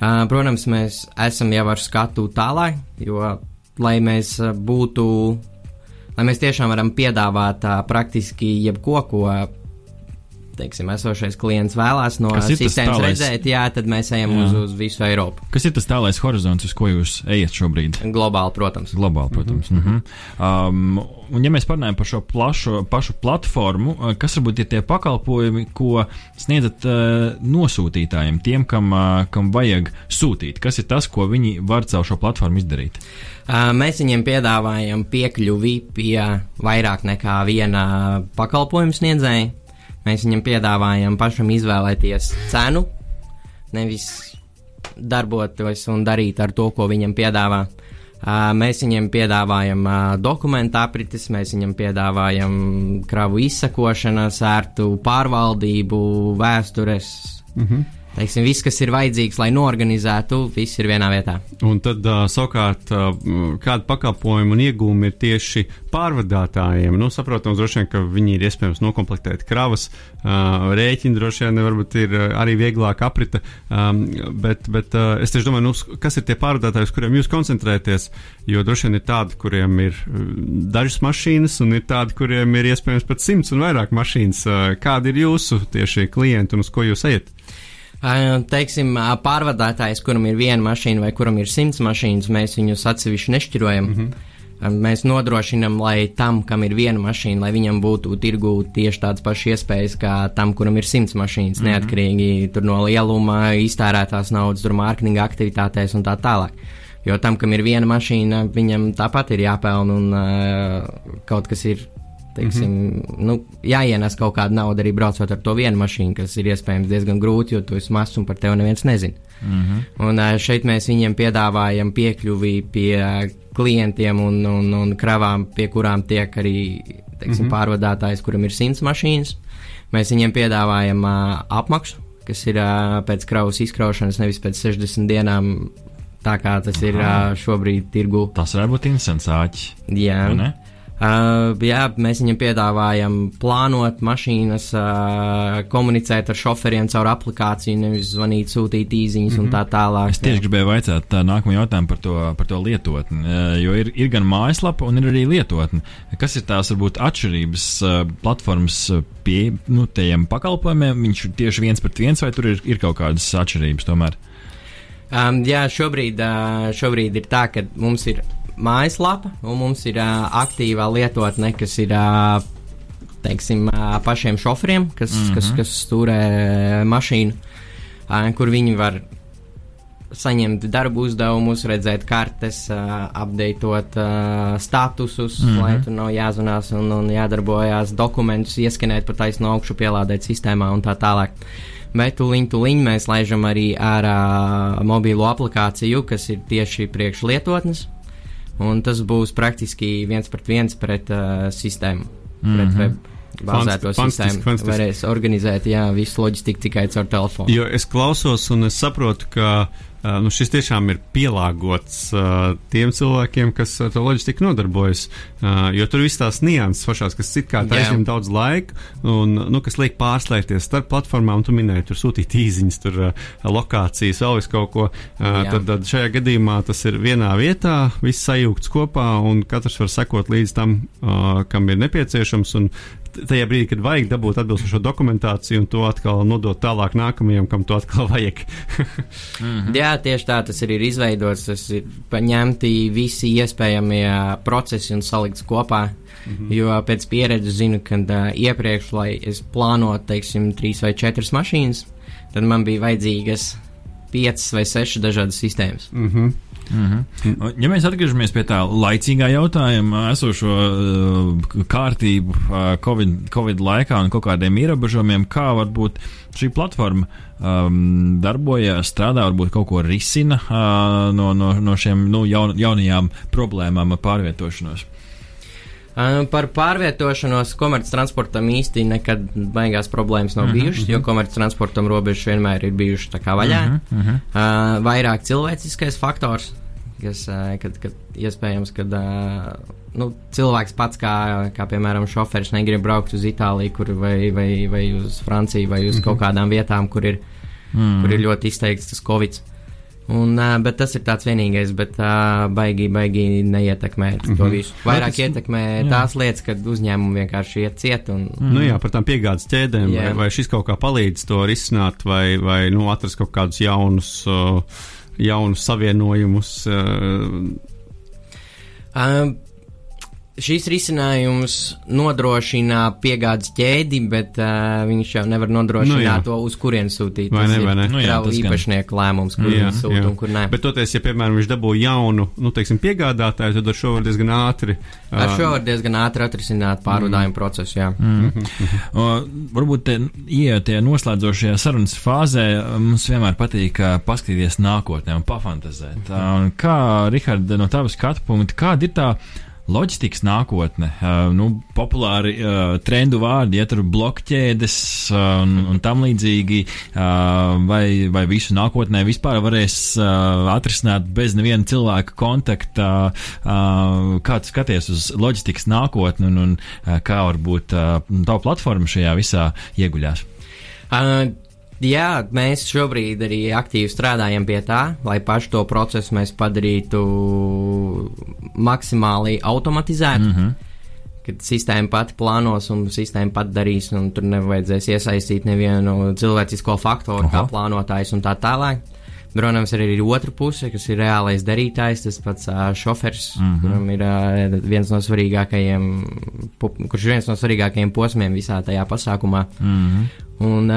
Uh, protams, mēs esam jau ar skatu tālāk, jo, lai mēs būtu lai mēs tiešām varam piedāvāt praktiski jebko, ko teiksim, esošais klients vēlās no sistēmas tālais... redzēt, jā, tad mēs ejam jā. uz, uz visu Eiropu. Kas ir tas tālais horizonts, uz ko jūs ejat šobrīd? Globāli, protams. Globāli, protams. Mm -hmm. um, un, ja mēs parunājam par šo plašu, pašu platformu, kas varbūt ir tie pakalpojumi, ko sniedzat uh, nosūtītājiem, tiem, kam, uh, kam vajag sūtīt? Kas ir tas, ko viņi var caur šo platformu izdarīt? Uh, mēs viņiem piedāvājam piekļuvi pie vairāk nekā viena pakalpojuma sniedzēja. Mēs viņam piedāvājam pašam izvēlēties cenu, nevis darboties un darīt ar to, ko viņam piedāvā. Uh, mēs viņiem piedāvājam uh, dokumentu aprites, mēs viņam piedāvājam kravu izsakošanas, ērtu pārvaldību, vēstures. Mm -hmm teiksim, viss, kas ir vajadzīgs, lai norganizētu, viss ir vienā vietā. Un tad uh, savukārt, uh, kāda pakalpojuma un iegūmi ir tieši pārvadātājiem? Nu, saprotams, droši vien, ka viņi ir iespējams nokomplektēt kravas, uh, rēķini droši vien varbūt ir arī vieglāk aprita, um, bet, bet uh, es tieši domāju, nu, kas ir tie pārvadātāji, uz kuriem jūs koncentrēties, jo droši vien ir tādi, kuriem ir dažas mašīnas un ir tādi, kuriem ir iespējams pat simts un vairāk mašīnas. Uh, kādi ir jūsu tieši klienti un uz ko jūs ejat? Teiksim, pārvadātājs, kuram ir viena mašīna vai kuram ir simts mašīnas, mēs viņus atsevišķi nešķirojam. Mm -hmm. Mēs nodrošinām, lai tam, kam ir viena mašīna, lai viņam būtu tirgū tieši tādas pašas iespējas kā tam, kuram ir simts mašīnas, mm -hmm. neatkarīgi no lieluma, iztērētās naudas, mārketinga aktivitātēs un tā tālāk. Jo tam, kam ir viena mašīna, viņam tāpat ir jāpelna un uh, kaut kas ir teiksim, mm -hmm. nu, jāienes kaut kāda nauda arī braucot ar to vienu mašīnu, kas ir iespējams diezgan grūti, jo tu esi mazs un par tevi neviens nezina. Mm -hmm. Un šeit mēs viņiem piedāvājam piekļuvi pie klientiem un, un, un kravām, pie kurām tiek arī teiksim, mm -hmm. pārvadātājs, kuram ir simts mašīnas. Mēs viņiem piedāvājam uh, apmaksu, kas ir uh, pēc kravas izkraušanas, nevis pēc 60 dienām. Tā kā tas Aha. ir uh, šobrīd tirgu. Tas varētu būt interesants āķis. Jā, Uh, jā, mēs viņam piedāvājam plānot mašīnas, uh, komunicēt ar šoferiem caur aplikāciju, nevis zvanīt, sūtīt īsiņas mm -hmm. un tā tālāk. Es tieši jā. gribēju tā nākamo jautājumu par to, par to lietotni, uh, jo ir, ir gan mājaslapa un ir arī lietotne. Kas ir tās varbūt atšķirības uh, platformas pie nu, tiem pakalpojumiem? Viņš ir tieši viens pret viens vai tur ir, ir kaut kādas atšķirības tomēr? Um, jā, šobrīd, uh, šobrīd ir tā, ka mums ir mājaslapa, un mums ir uh, aktīvā lietotne, kas ir uh, teiksim, uh, pašiem šoferiem, kas, mm -hmm. kas, kas stūrē mašīnu, uh, kur viņi var saņemt darbu uzdevumus, redzēt kartes, apdeitot uh, statusus, mm -hmm. lai tur nav jāzvanās un, un jādarbojās dokumentus, ieskanēt pa taisnu augšu, pielādēt sistēmā un tā tālāk. Bet tuliņ, tuliņ mēs laižam arī ar uh, mobīlo aplikāciju, kas ir tieši priekšlietotnes, un tas būs praktiski viens pret viens pret uh, sistēmu, mm -hmm. pret web bāzēto sistēmu. Fantastiski. Varēs organizēt jā, visu loģistiku tikai caur telefonu. Jo es klausos un es saprotu, ka Uh, nu, šis tiešām ir pielāgots uh, tiem cilvēkiem, kas ar to loģistiku nodarbojas. Uh, jo tur viss tās nianses pašās, kas citkārt aizņem daudz laika un nu, kas liek pārslēgties starp platformām. Tu minēji, tur sūtīt īsiņas, tur uh, lokācijas, vēl vis kaut ko. Uh, tad, tad šajā gadījumā tas ir vienā vietā, viss sajūgts kopā un katrs var sekot līdz tam, uh, kam ir nepieciešams. Un tajā brīdī, kad vajag dabūt atbilstošo dokumentāciju un to atkal nodot tālāk nākamajam, kam to atkal vajag. mm -hmm. Jā, tieši tā tas ir izveidots. Tas ir paņemti visi iespējamie procesi un salikts kopā. Mm -hmm. Jo pēc pieredzes zinu, ka uh, iepriekš, lai es plānotu, teiksim, trīs vai četras mašīnas, tad man bija vajadzīgas piecas vai sešas dažādas sistēmas. Mm -hmm. Mm -hmm. Ja mēs atgriežamies pie tā laicīgā jautājuma, esošo uh, kārtību uh, COVID, COVID laikā un kaut kādiem ierobežojumiem, kā varbūt šī platforma um, darbojas, strādā, varbūt kaut ko risina uh, no, no, no šiem nu, jaun, jaunajām problēmām ar pārvietošanos. Uh, par pārvietošanos komerctransportam īsti nekad baigās problēmas nav -huh, bijušas, uh -huh. jo komerctransportam robežas vienmēr ir bijušas tā kā vaļā. Uh -huh, uh -huh. Uh, vairāk cilvēciskais faktors, kas, kad, kad iespējams, ka nu, cilvēks pats, kā, kā piemēram šoferis, negrib braukt uz Itāliju kur, vai, vai, vai uz Franciju vai uz mm -hmm. kaut kādām vietām, kur ir, mm. kur ir ļoti izteikts tas Covid. Un, bet tas ir tāds vienīgais, bet baigi, baigi neietekmē mm -hmm. to mhm. visu. Vairāk tas, ietekmē jā. tās lietas, kad uzņēmumi vienkārši iet ciet. Un, mm. Nu jā, par tām piegādes ķēdēm, vai, vai šis kaut kā palīdz to risināt, vai, vai nu, atrast kaut kādus jaunus. Uh, jaunus savienojumus. Uh, um, šīs risinājums nodrošina piegādes ķēdi, bet uh, viņš jau nevar nodrošināt nu, jā. to, uz kurien sūtīt. Vai Tas ne, vai ne? Nu, jā, tas īpašnieku lēmums, kur jā, viņš sūta un kur nē. Bet toties, ja, piemēram, viņš dabū jaunu, nu, teiksim, piegādātāju, tad ar šo var diezgan ātri. Uh, ar šo var diezgan ātri atrisināt pārvadājumu mm. procesu, jā. Mm. Mm. o, varbūt te ietie noslēdzošajā sarunas fāzē mums vienmēr patīk uh, paskatīties nākotnē un pafantazēt. Mm. Uh, kā, Rihard, no tavas skatu punkta, kāda ir tā loģistikas nākotne, uh, nu, populāri uh, trendu vārdi, tur blokķēdes uh, un, un tam līdzīgi, uh, vai, vai visu nākotnē vispār varēs uh, atrisināt bez neviena cilvēka kontakta, uh, kā tu skaties uz loģistikas nākotni un, un uh, kā varbūt uh, tava platforma šajā visā ieguļās? Uh, Jā, mēs šobrīd arī aktīvi strādājam pie tā, lai pašu to procesu mēs padarītu maksimāli automatizētu. Mm -hmm. Kad sistēma pati plānos un sistēma pati darīs, un tur nevajadzēs iesaistīt nevienu cilvēcisko faktoru, Aha. kā plānotājs un tā tālāk. Protams, arī ir otra puse, kas ir reālais darītājs, tas pats uh, šofers, mm -hmm. kuram ir uh, viens no svarīgākajiem, kurš ir viens no svarīgākajiem posmiem visā tajā pasākumā. Mm -hmm. Un,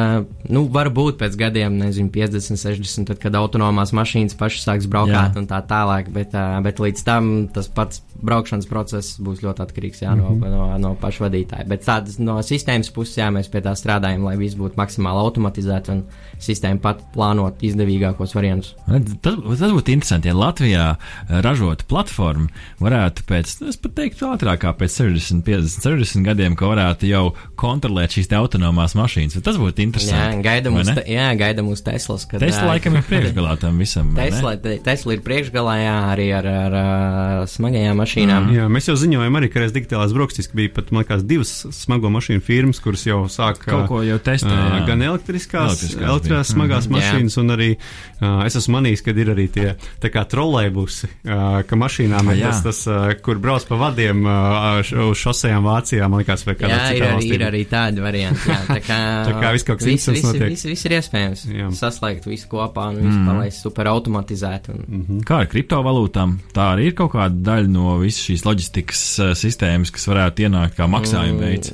nu, varbūt pēc gadiem, nezinu, 50, 60, tad, kad autonomās mašīnas pašas sāks braukt un tā tālāk, bet, bet līdz tam tas pats braukšanas process būs ļoti atkarīgs jā, no, mm -hmm. no, no paša vadītāja. Bet tādas no sistēmas puses, jā, mēs pie tā strādājam, lai viss būtu maksimāli automatizēts un sistēma pat plānot izdevīgākos variantus. Tas, tas būtu interesanti, ja Latvijā ražota platforma varētu pēc, es pat teiktu, ātrāk kā pēc 60, 50, 60 gadiem, ka varētu jau kontrolēt šīs autonomās mašīnas. Tas būtu interesanti. Jā, gaidām uz, te, jā, gaidam uz Teslas. Kad, Tesla laikam ir priekšgalā tam visam. Tesla, te, Tesla ir priekšgalā, jā, arī ar, ar, ar smagajām mašīnām. Mm. Jā, mēs jau ziņojam arī, ka reiz digitālās brokastis bija pat, man liekas, divas smago mašīnu firmas, kuras jau sāk kaut ko jau testēt. Gan elektriskās, elektriskās, elektriskās smagās mm. mašīnas, jā. un arī uh, es esmu manījis, ka ir arī tie tā kā trolēbusi, uh, ka mašīnām ir tas, tas uh, kur brauc pa vadiem uh, uz šosejām Vācijā, man liekas, vai kādā citā valstī. Jā, ir arī tādi varianti, jā, tā kā. tā kā viss kaut kas viss, viss, viss, viss ir iespējams. Jā. Saslēgt visu kopā un visu mm. palaist super automatizēt. Un... Mm -hmm. Kā ar kriptovalūtām? Tā arī ir kaut kāda daļa no visas šīs loģistikas uh, sistēmas, kas varētu ienākt kā maksājuma mm. veids.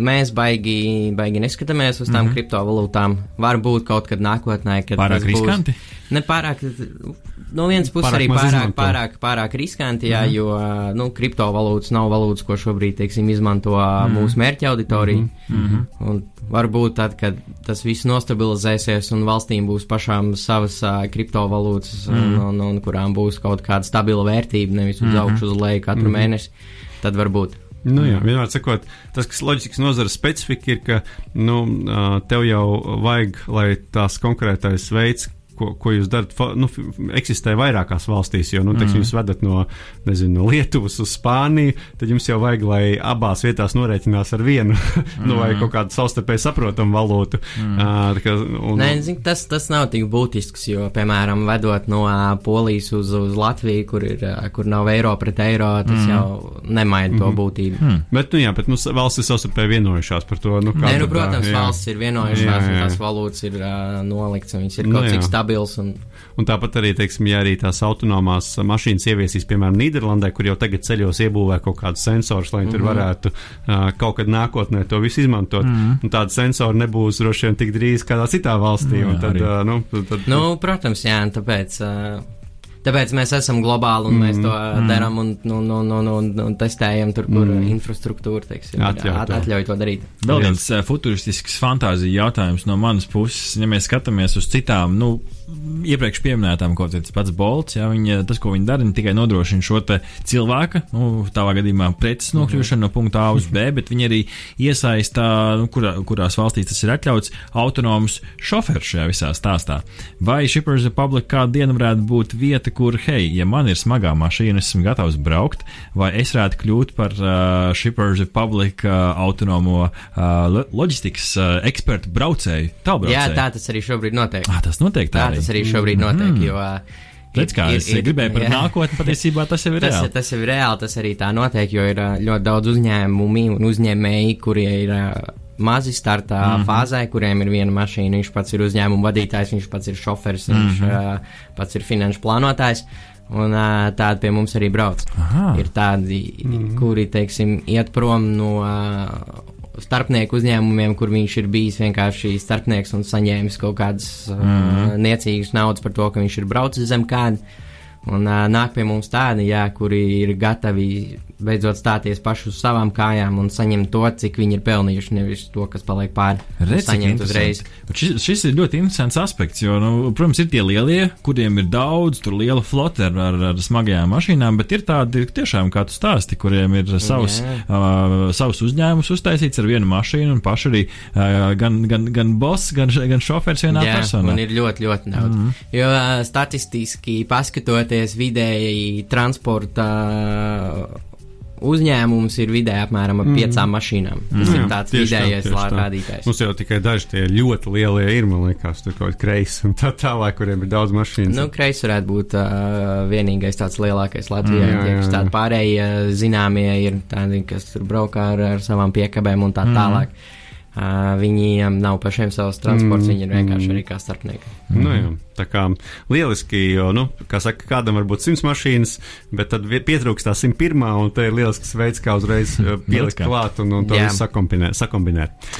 Mēs baigi, baigi neskatāmies uz tām mm -hmm. kriptovalūtām. Varbūt kaut kad nākotnē, kad pārāk riskanti. Būs, ne pārāk, no vienas puses arī pārāk, pārāk, pārāk, pārāk riskanti, jā, mm -hmm. jo nu, kriptovalūtas nav valūtas, ko šobrīd teiksim, izmanto mm -hmm. mūsu mērķa auditorija. Mm -hmm. Varbūt tad, kad tas viss nostabilizēsies un valstīm būs pašām savas uh, kriptovalūtas, mm -hmm. un, un, un kurām būs kaut kāda stabila vērtība, nevis uz mm -hmm. augšu, uz leju katru mm -hmm. mēnesi, tad varbūt. Nu, jā, vienmēr sakot, tas, kas loģistikas nozares specifika ir, ka nu, tev jau vajag, lai tās konkrētais veids, ko, ko jūs darat, nu, eksistē vairākās valstīs. Jo, nu, teiksim, mm. jūs vedat no, nezinu, no Lietuvas uz Spāniju, tad jums jau vajag, lai abās vietās norēķinās ar vienu, mm. nu, vai kaut kādu savstarpēji saprotamu valūtu. Mm. Uh, kā, un, Nē, zin, tas, tas nav tik būtisks, jo, piemēram, vedot no uh, Polijas uz, uz Latviju, kur, ir, uh, kur nav eiro pret eiro, tas mm. jau nemaina to mm. būtību. Mm. Bet, nu, jā, bet nu, valsts ir savstarpēji vienojušās par to. Nu, Nē, nu, protams, tā, valsts ir vienojušās, jā, jā, jā. un tās valūtas ir uh, nolikts, un viņas ir kaut nu, cik stabilas stabils. Un... un tāpat arī, teiksim, ja arī tās autonomās mašīnas ieviesīs, piemēram, Nīderlandē, kur jau tagad ceļos iebūvē kaut kādus sensorus, lai mm -hmm. tur mhm. varētu uh, kaut kad nākotnē to visu izmantot. Mm -hmm. Un tādi sensori nebūs droši vien tik drīz kādā citā valstī. Jā, tad, uh, nu, tad, nu, protams, jā, un tāpēc. Uh... Tāpēc mēs esam globāli un mm, mēs to mm. darām un, un, un, un, un, un testējam tur, kur mm. infrastruktūra teiksim, atļauj, at, atļauj to darīt. Vēl viens futuristisks fantāzija jautājums no manas puses. Ja mēs skatāmies uz citām, nu, iepriekš pieminētām, ko tas pats Bolts, ja, viņa, tas, ko viņi dara, ne tikai nodrošina šo cilvēka, nu, tādā gadījumā preces nokļūšanu no punkta A uz B, bet viņi arī iesaistā, nu, kurā, kurās valstīs tas ir atļauts, autonomus šoferus šajā visā stāstā. Vai Shippers Republic kādu dienu varētu būt vieta, kur, hei, ja man ir smagā mašīna, esmu gatavs braukt, vai es varētu kļūt par uh, Shippers Republic uh, autonomo uh, loģistikas uh, ekspertu braucēju? Tālbraucēju. Jā, tā tas arī šobrīd notiek. Ah, tas notiek tā. tā tas arī šobrīd notiek. Mm. Jo, Redz, kā ir, es ir, gribēju par jā. nākotni, patiesībā tas jau ir tas, reāli. Tas jau ir reāli, tas arī tā notiek, jo ir ļoti daudz uzņēmumi un uzņēmēji, kuri ir mazi startā mm -hmm. fāzē, kuriem ir viena mašīna, viņš pats ir uzņēmuma vadītājs, viņš pats ir šoferis, mm -hmm. viņš uh, pats ir finanšu plānotājs. Un uh, tādi pie mums arī brauc. Aha. Ir tādi, mm -hmm. kuri, teiksim, iet prom no uh, starpnieku uzņēmumiem, kur viņš ir bijis vienkārši starpnieks un saņēmis kaut kādas mm -hmm. uh, niecīgas naudas par to, ka viņš ir braucis zem kāda. Un uh, nāk pie mums tādi, jā, kuri ir gatavi beidzot stāties paši uz savām kājām un saņemt to, cik viņi ir pelnījuši, nevis to, kas paliek pāri. Redz, saņemt uzreiz. Šis, šis ir ļoti interesants aspekts, jo, nu, protams, ir tie lielie, kuriem ir daudz, tur liela flote ar, ar, ar smagajām mašīnām, bet ir tādi tiešām, kā tu stāsti, kuriem ir savs, Jā. uh, savs uzņēmums uztaisīts ar vienu mašīnu un paši arī uh, gan, gan, gan boss, gan, gan šofērs vienā Jā, personā. un ir ļoti, ļoti daudz. Mm -hmm. Jo uh, statistiski paskatoties, vidēji transporta uzņēmums ir vidēji apmēram ar piecām mašīnām. Tas Jā, ir tāds tieši vidējais tā. rādītājs. Mums jau tikai daži tie ļoti lielie ir, man liekas, tur kaut kādi kreisi un tā tālāk, kuriem ir daudz mašīnu. Nu, kreis varētu būt uh, vienīgais tāds lielākais Latvijā. Mm, jā, jā, jā. tādi pārējie zināmie ir tādi, kas tur braukā ar, ar savām piekabēm un tā Mm. tālāk. Uh, viņiem nav pašiem savs transports, Mm, viņi ir vienkārši mm. arī kā starpnieki. Nu, jā, tā kā lieliski, jo, nu, kā saka, kādam var būt simts mašīnas, bet tad pietrūkst tā 101. un te ir lielisks veids, kā uzreiz uh, pielikt kā. klāt un, un to visu sakombinēt. sakombinēt.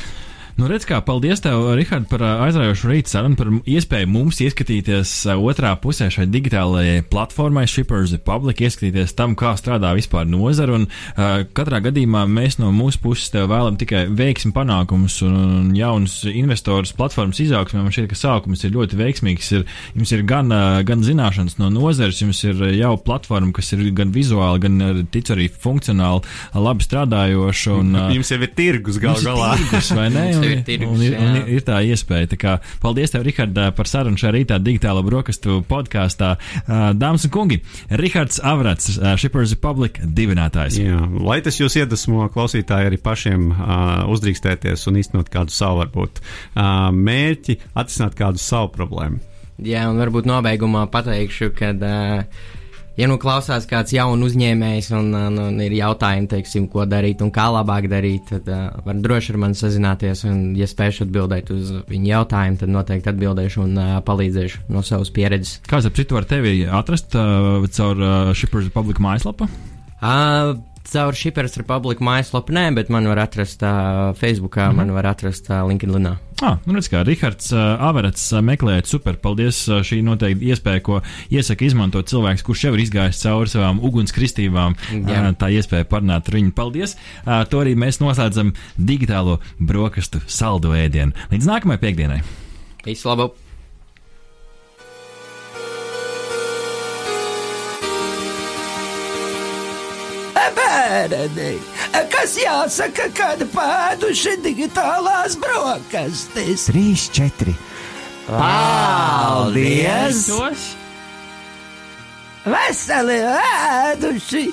Nu, redz, kā paldies tev, Rihard, par aizraujošu rītu sarunu, par iespēju mums ieskatīties otrā pusē šai digitālajai platformai Shippers Republic, ieskatīties tam, kā strādā vispār nozara, un uh, katrā gadījumā mēs no mūsu puses tev vēlam tikai veiksmi panākumus un, un jaunus investorus platformas izaugsmē. Man šķiet, ka sākums ir ļoti veiksmīgs. Ir, jums ir gan, ā, gan zināšanas no nozares, jums ir jau platforma, kas ir gan vizuāli, gan ā, tic arī funkcionāli labi strādājoša. Un, ā, Jums jau ir tirgus gal galā. tirgus, vai ne? Un, ir tirgus, un, ir, un jā. ir, tā iespēja. Tā kā, paldies, tev, Rihard, par sarunu šajā rītā digitālo brokastu podkāstā. Dāmas un kungi, Rihards Avrats, Shippers Republic dibinātājs. Jā, lai tas jūs iedvesmo klausītāji arī pašiem uh, uzdrīkstēties un īstenot kādu savu, varbūt, uh, mērķi, atrisināt kādu savu problēmu. Jā, un varbūt nobeigumā pateikšu, ka, uh, ja nu klausās kāds jauns uzņēmējs un, un, un ir jautājumi, teiksim, ko darīt un kā labāk darīt, tad uh, var droši ar mani sazināties. Un, ja spēšu atbildēt uz viņu jautājumu, tad noteikti atbildēšu un uh, palīdzēšu no savas pieredzes. Kāds ap citu var tevi atrast uh, caur uh, Shippers Republic mājaslapu? Uh, caur Shippers Republic mājaslapu nē, bet man var atrast uh, Facebookā, mm -hmm. man var atrast uh, LinkedInā. Ah, nu redz, kā Rihards uh, Averets uh, meklējot super. Paldies, uh, šī noteikti iespēja, ko iesaka izmantot cilvēks, kurš jau ir izgājis cauri savām ugunskristīvām. Jā. Uh, tā iespēja parunāt ar viņu. Paldies! Uh, to arī mēs noslēdzam digitālo brokastu saldu ēdienu. Līdz nākamajai piekdienai! Visu labu! Bērni, kas jāsaka, kad pēduši digitālās brokastis? Trīs, četri. Paldies! Tos! Veseli ēduši!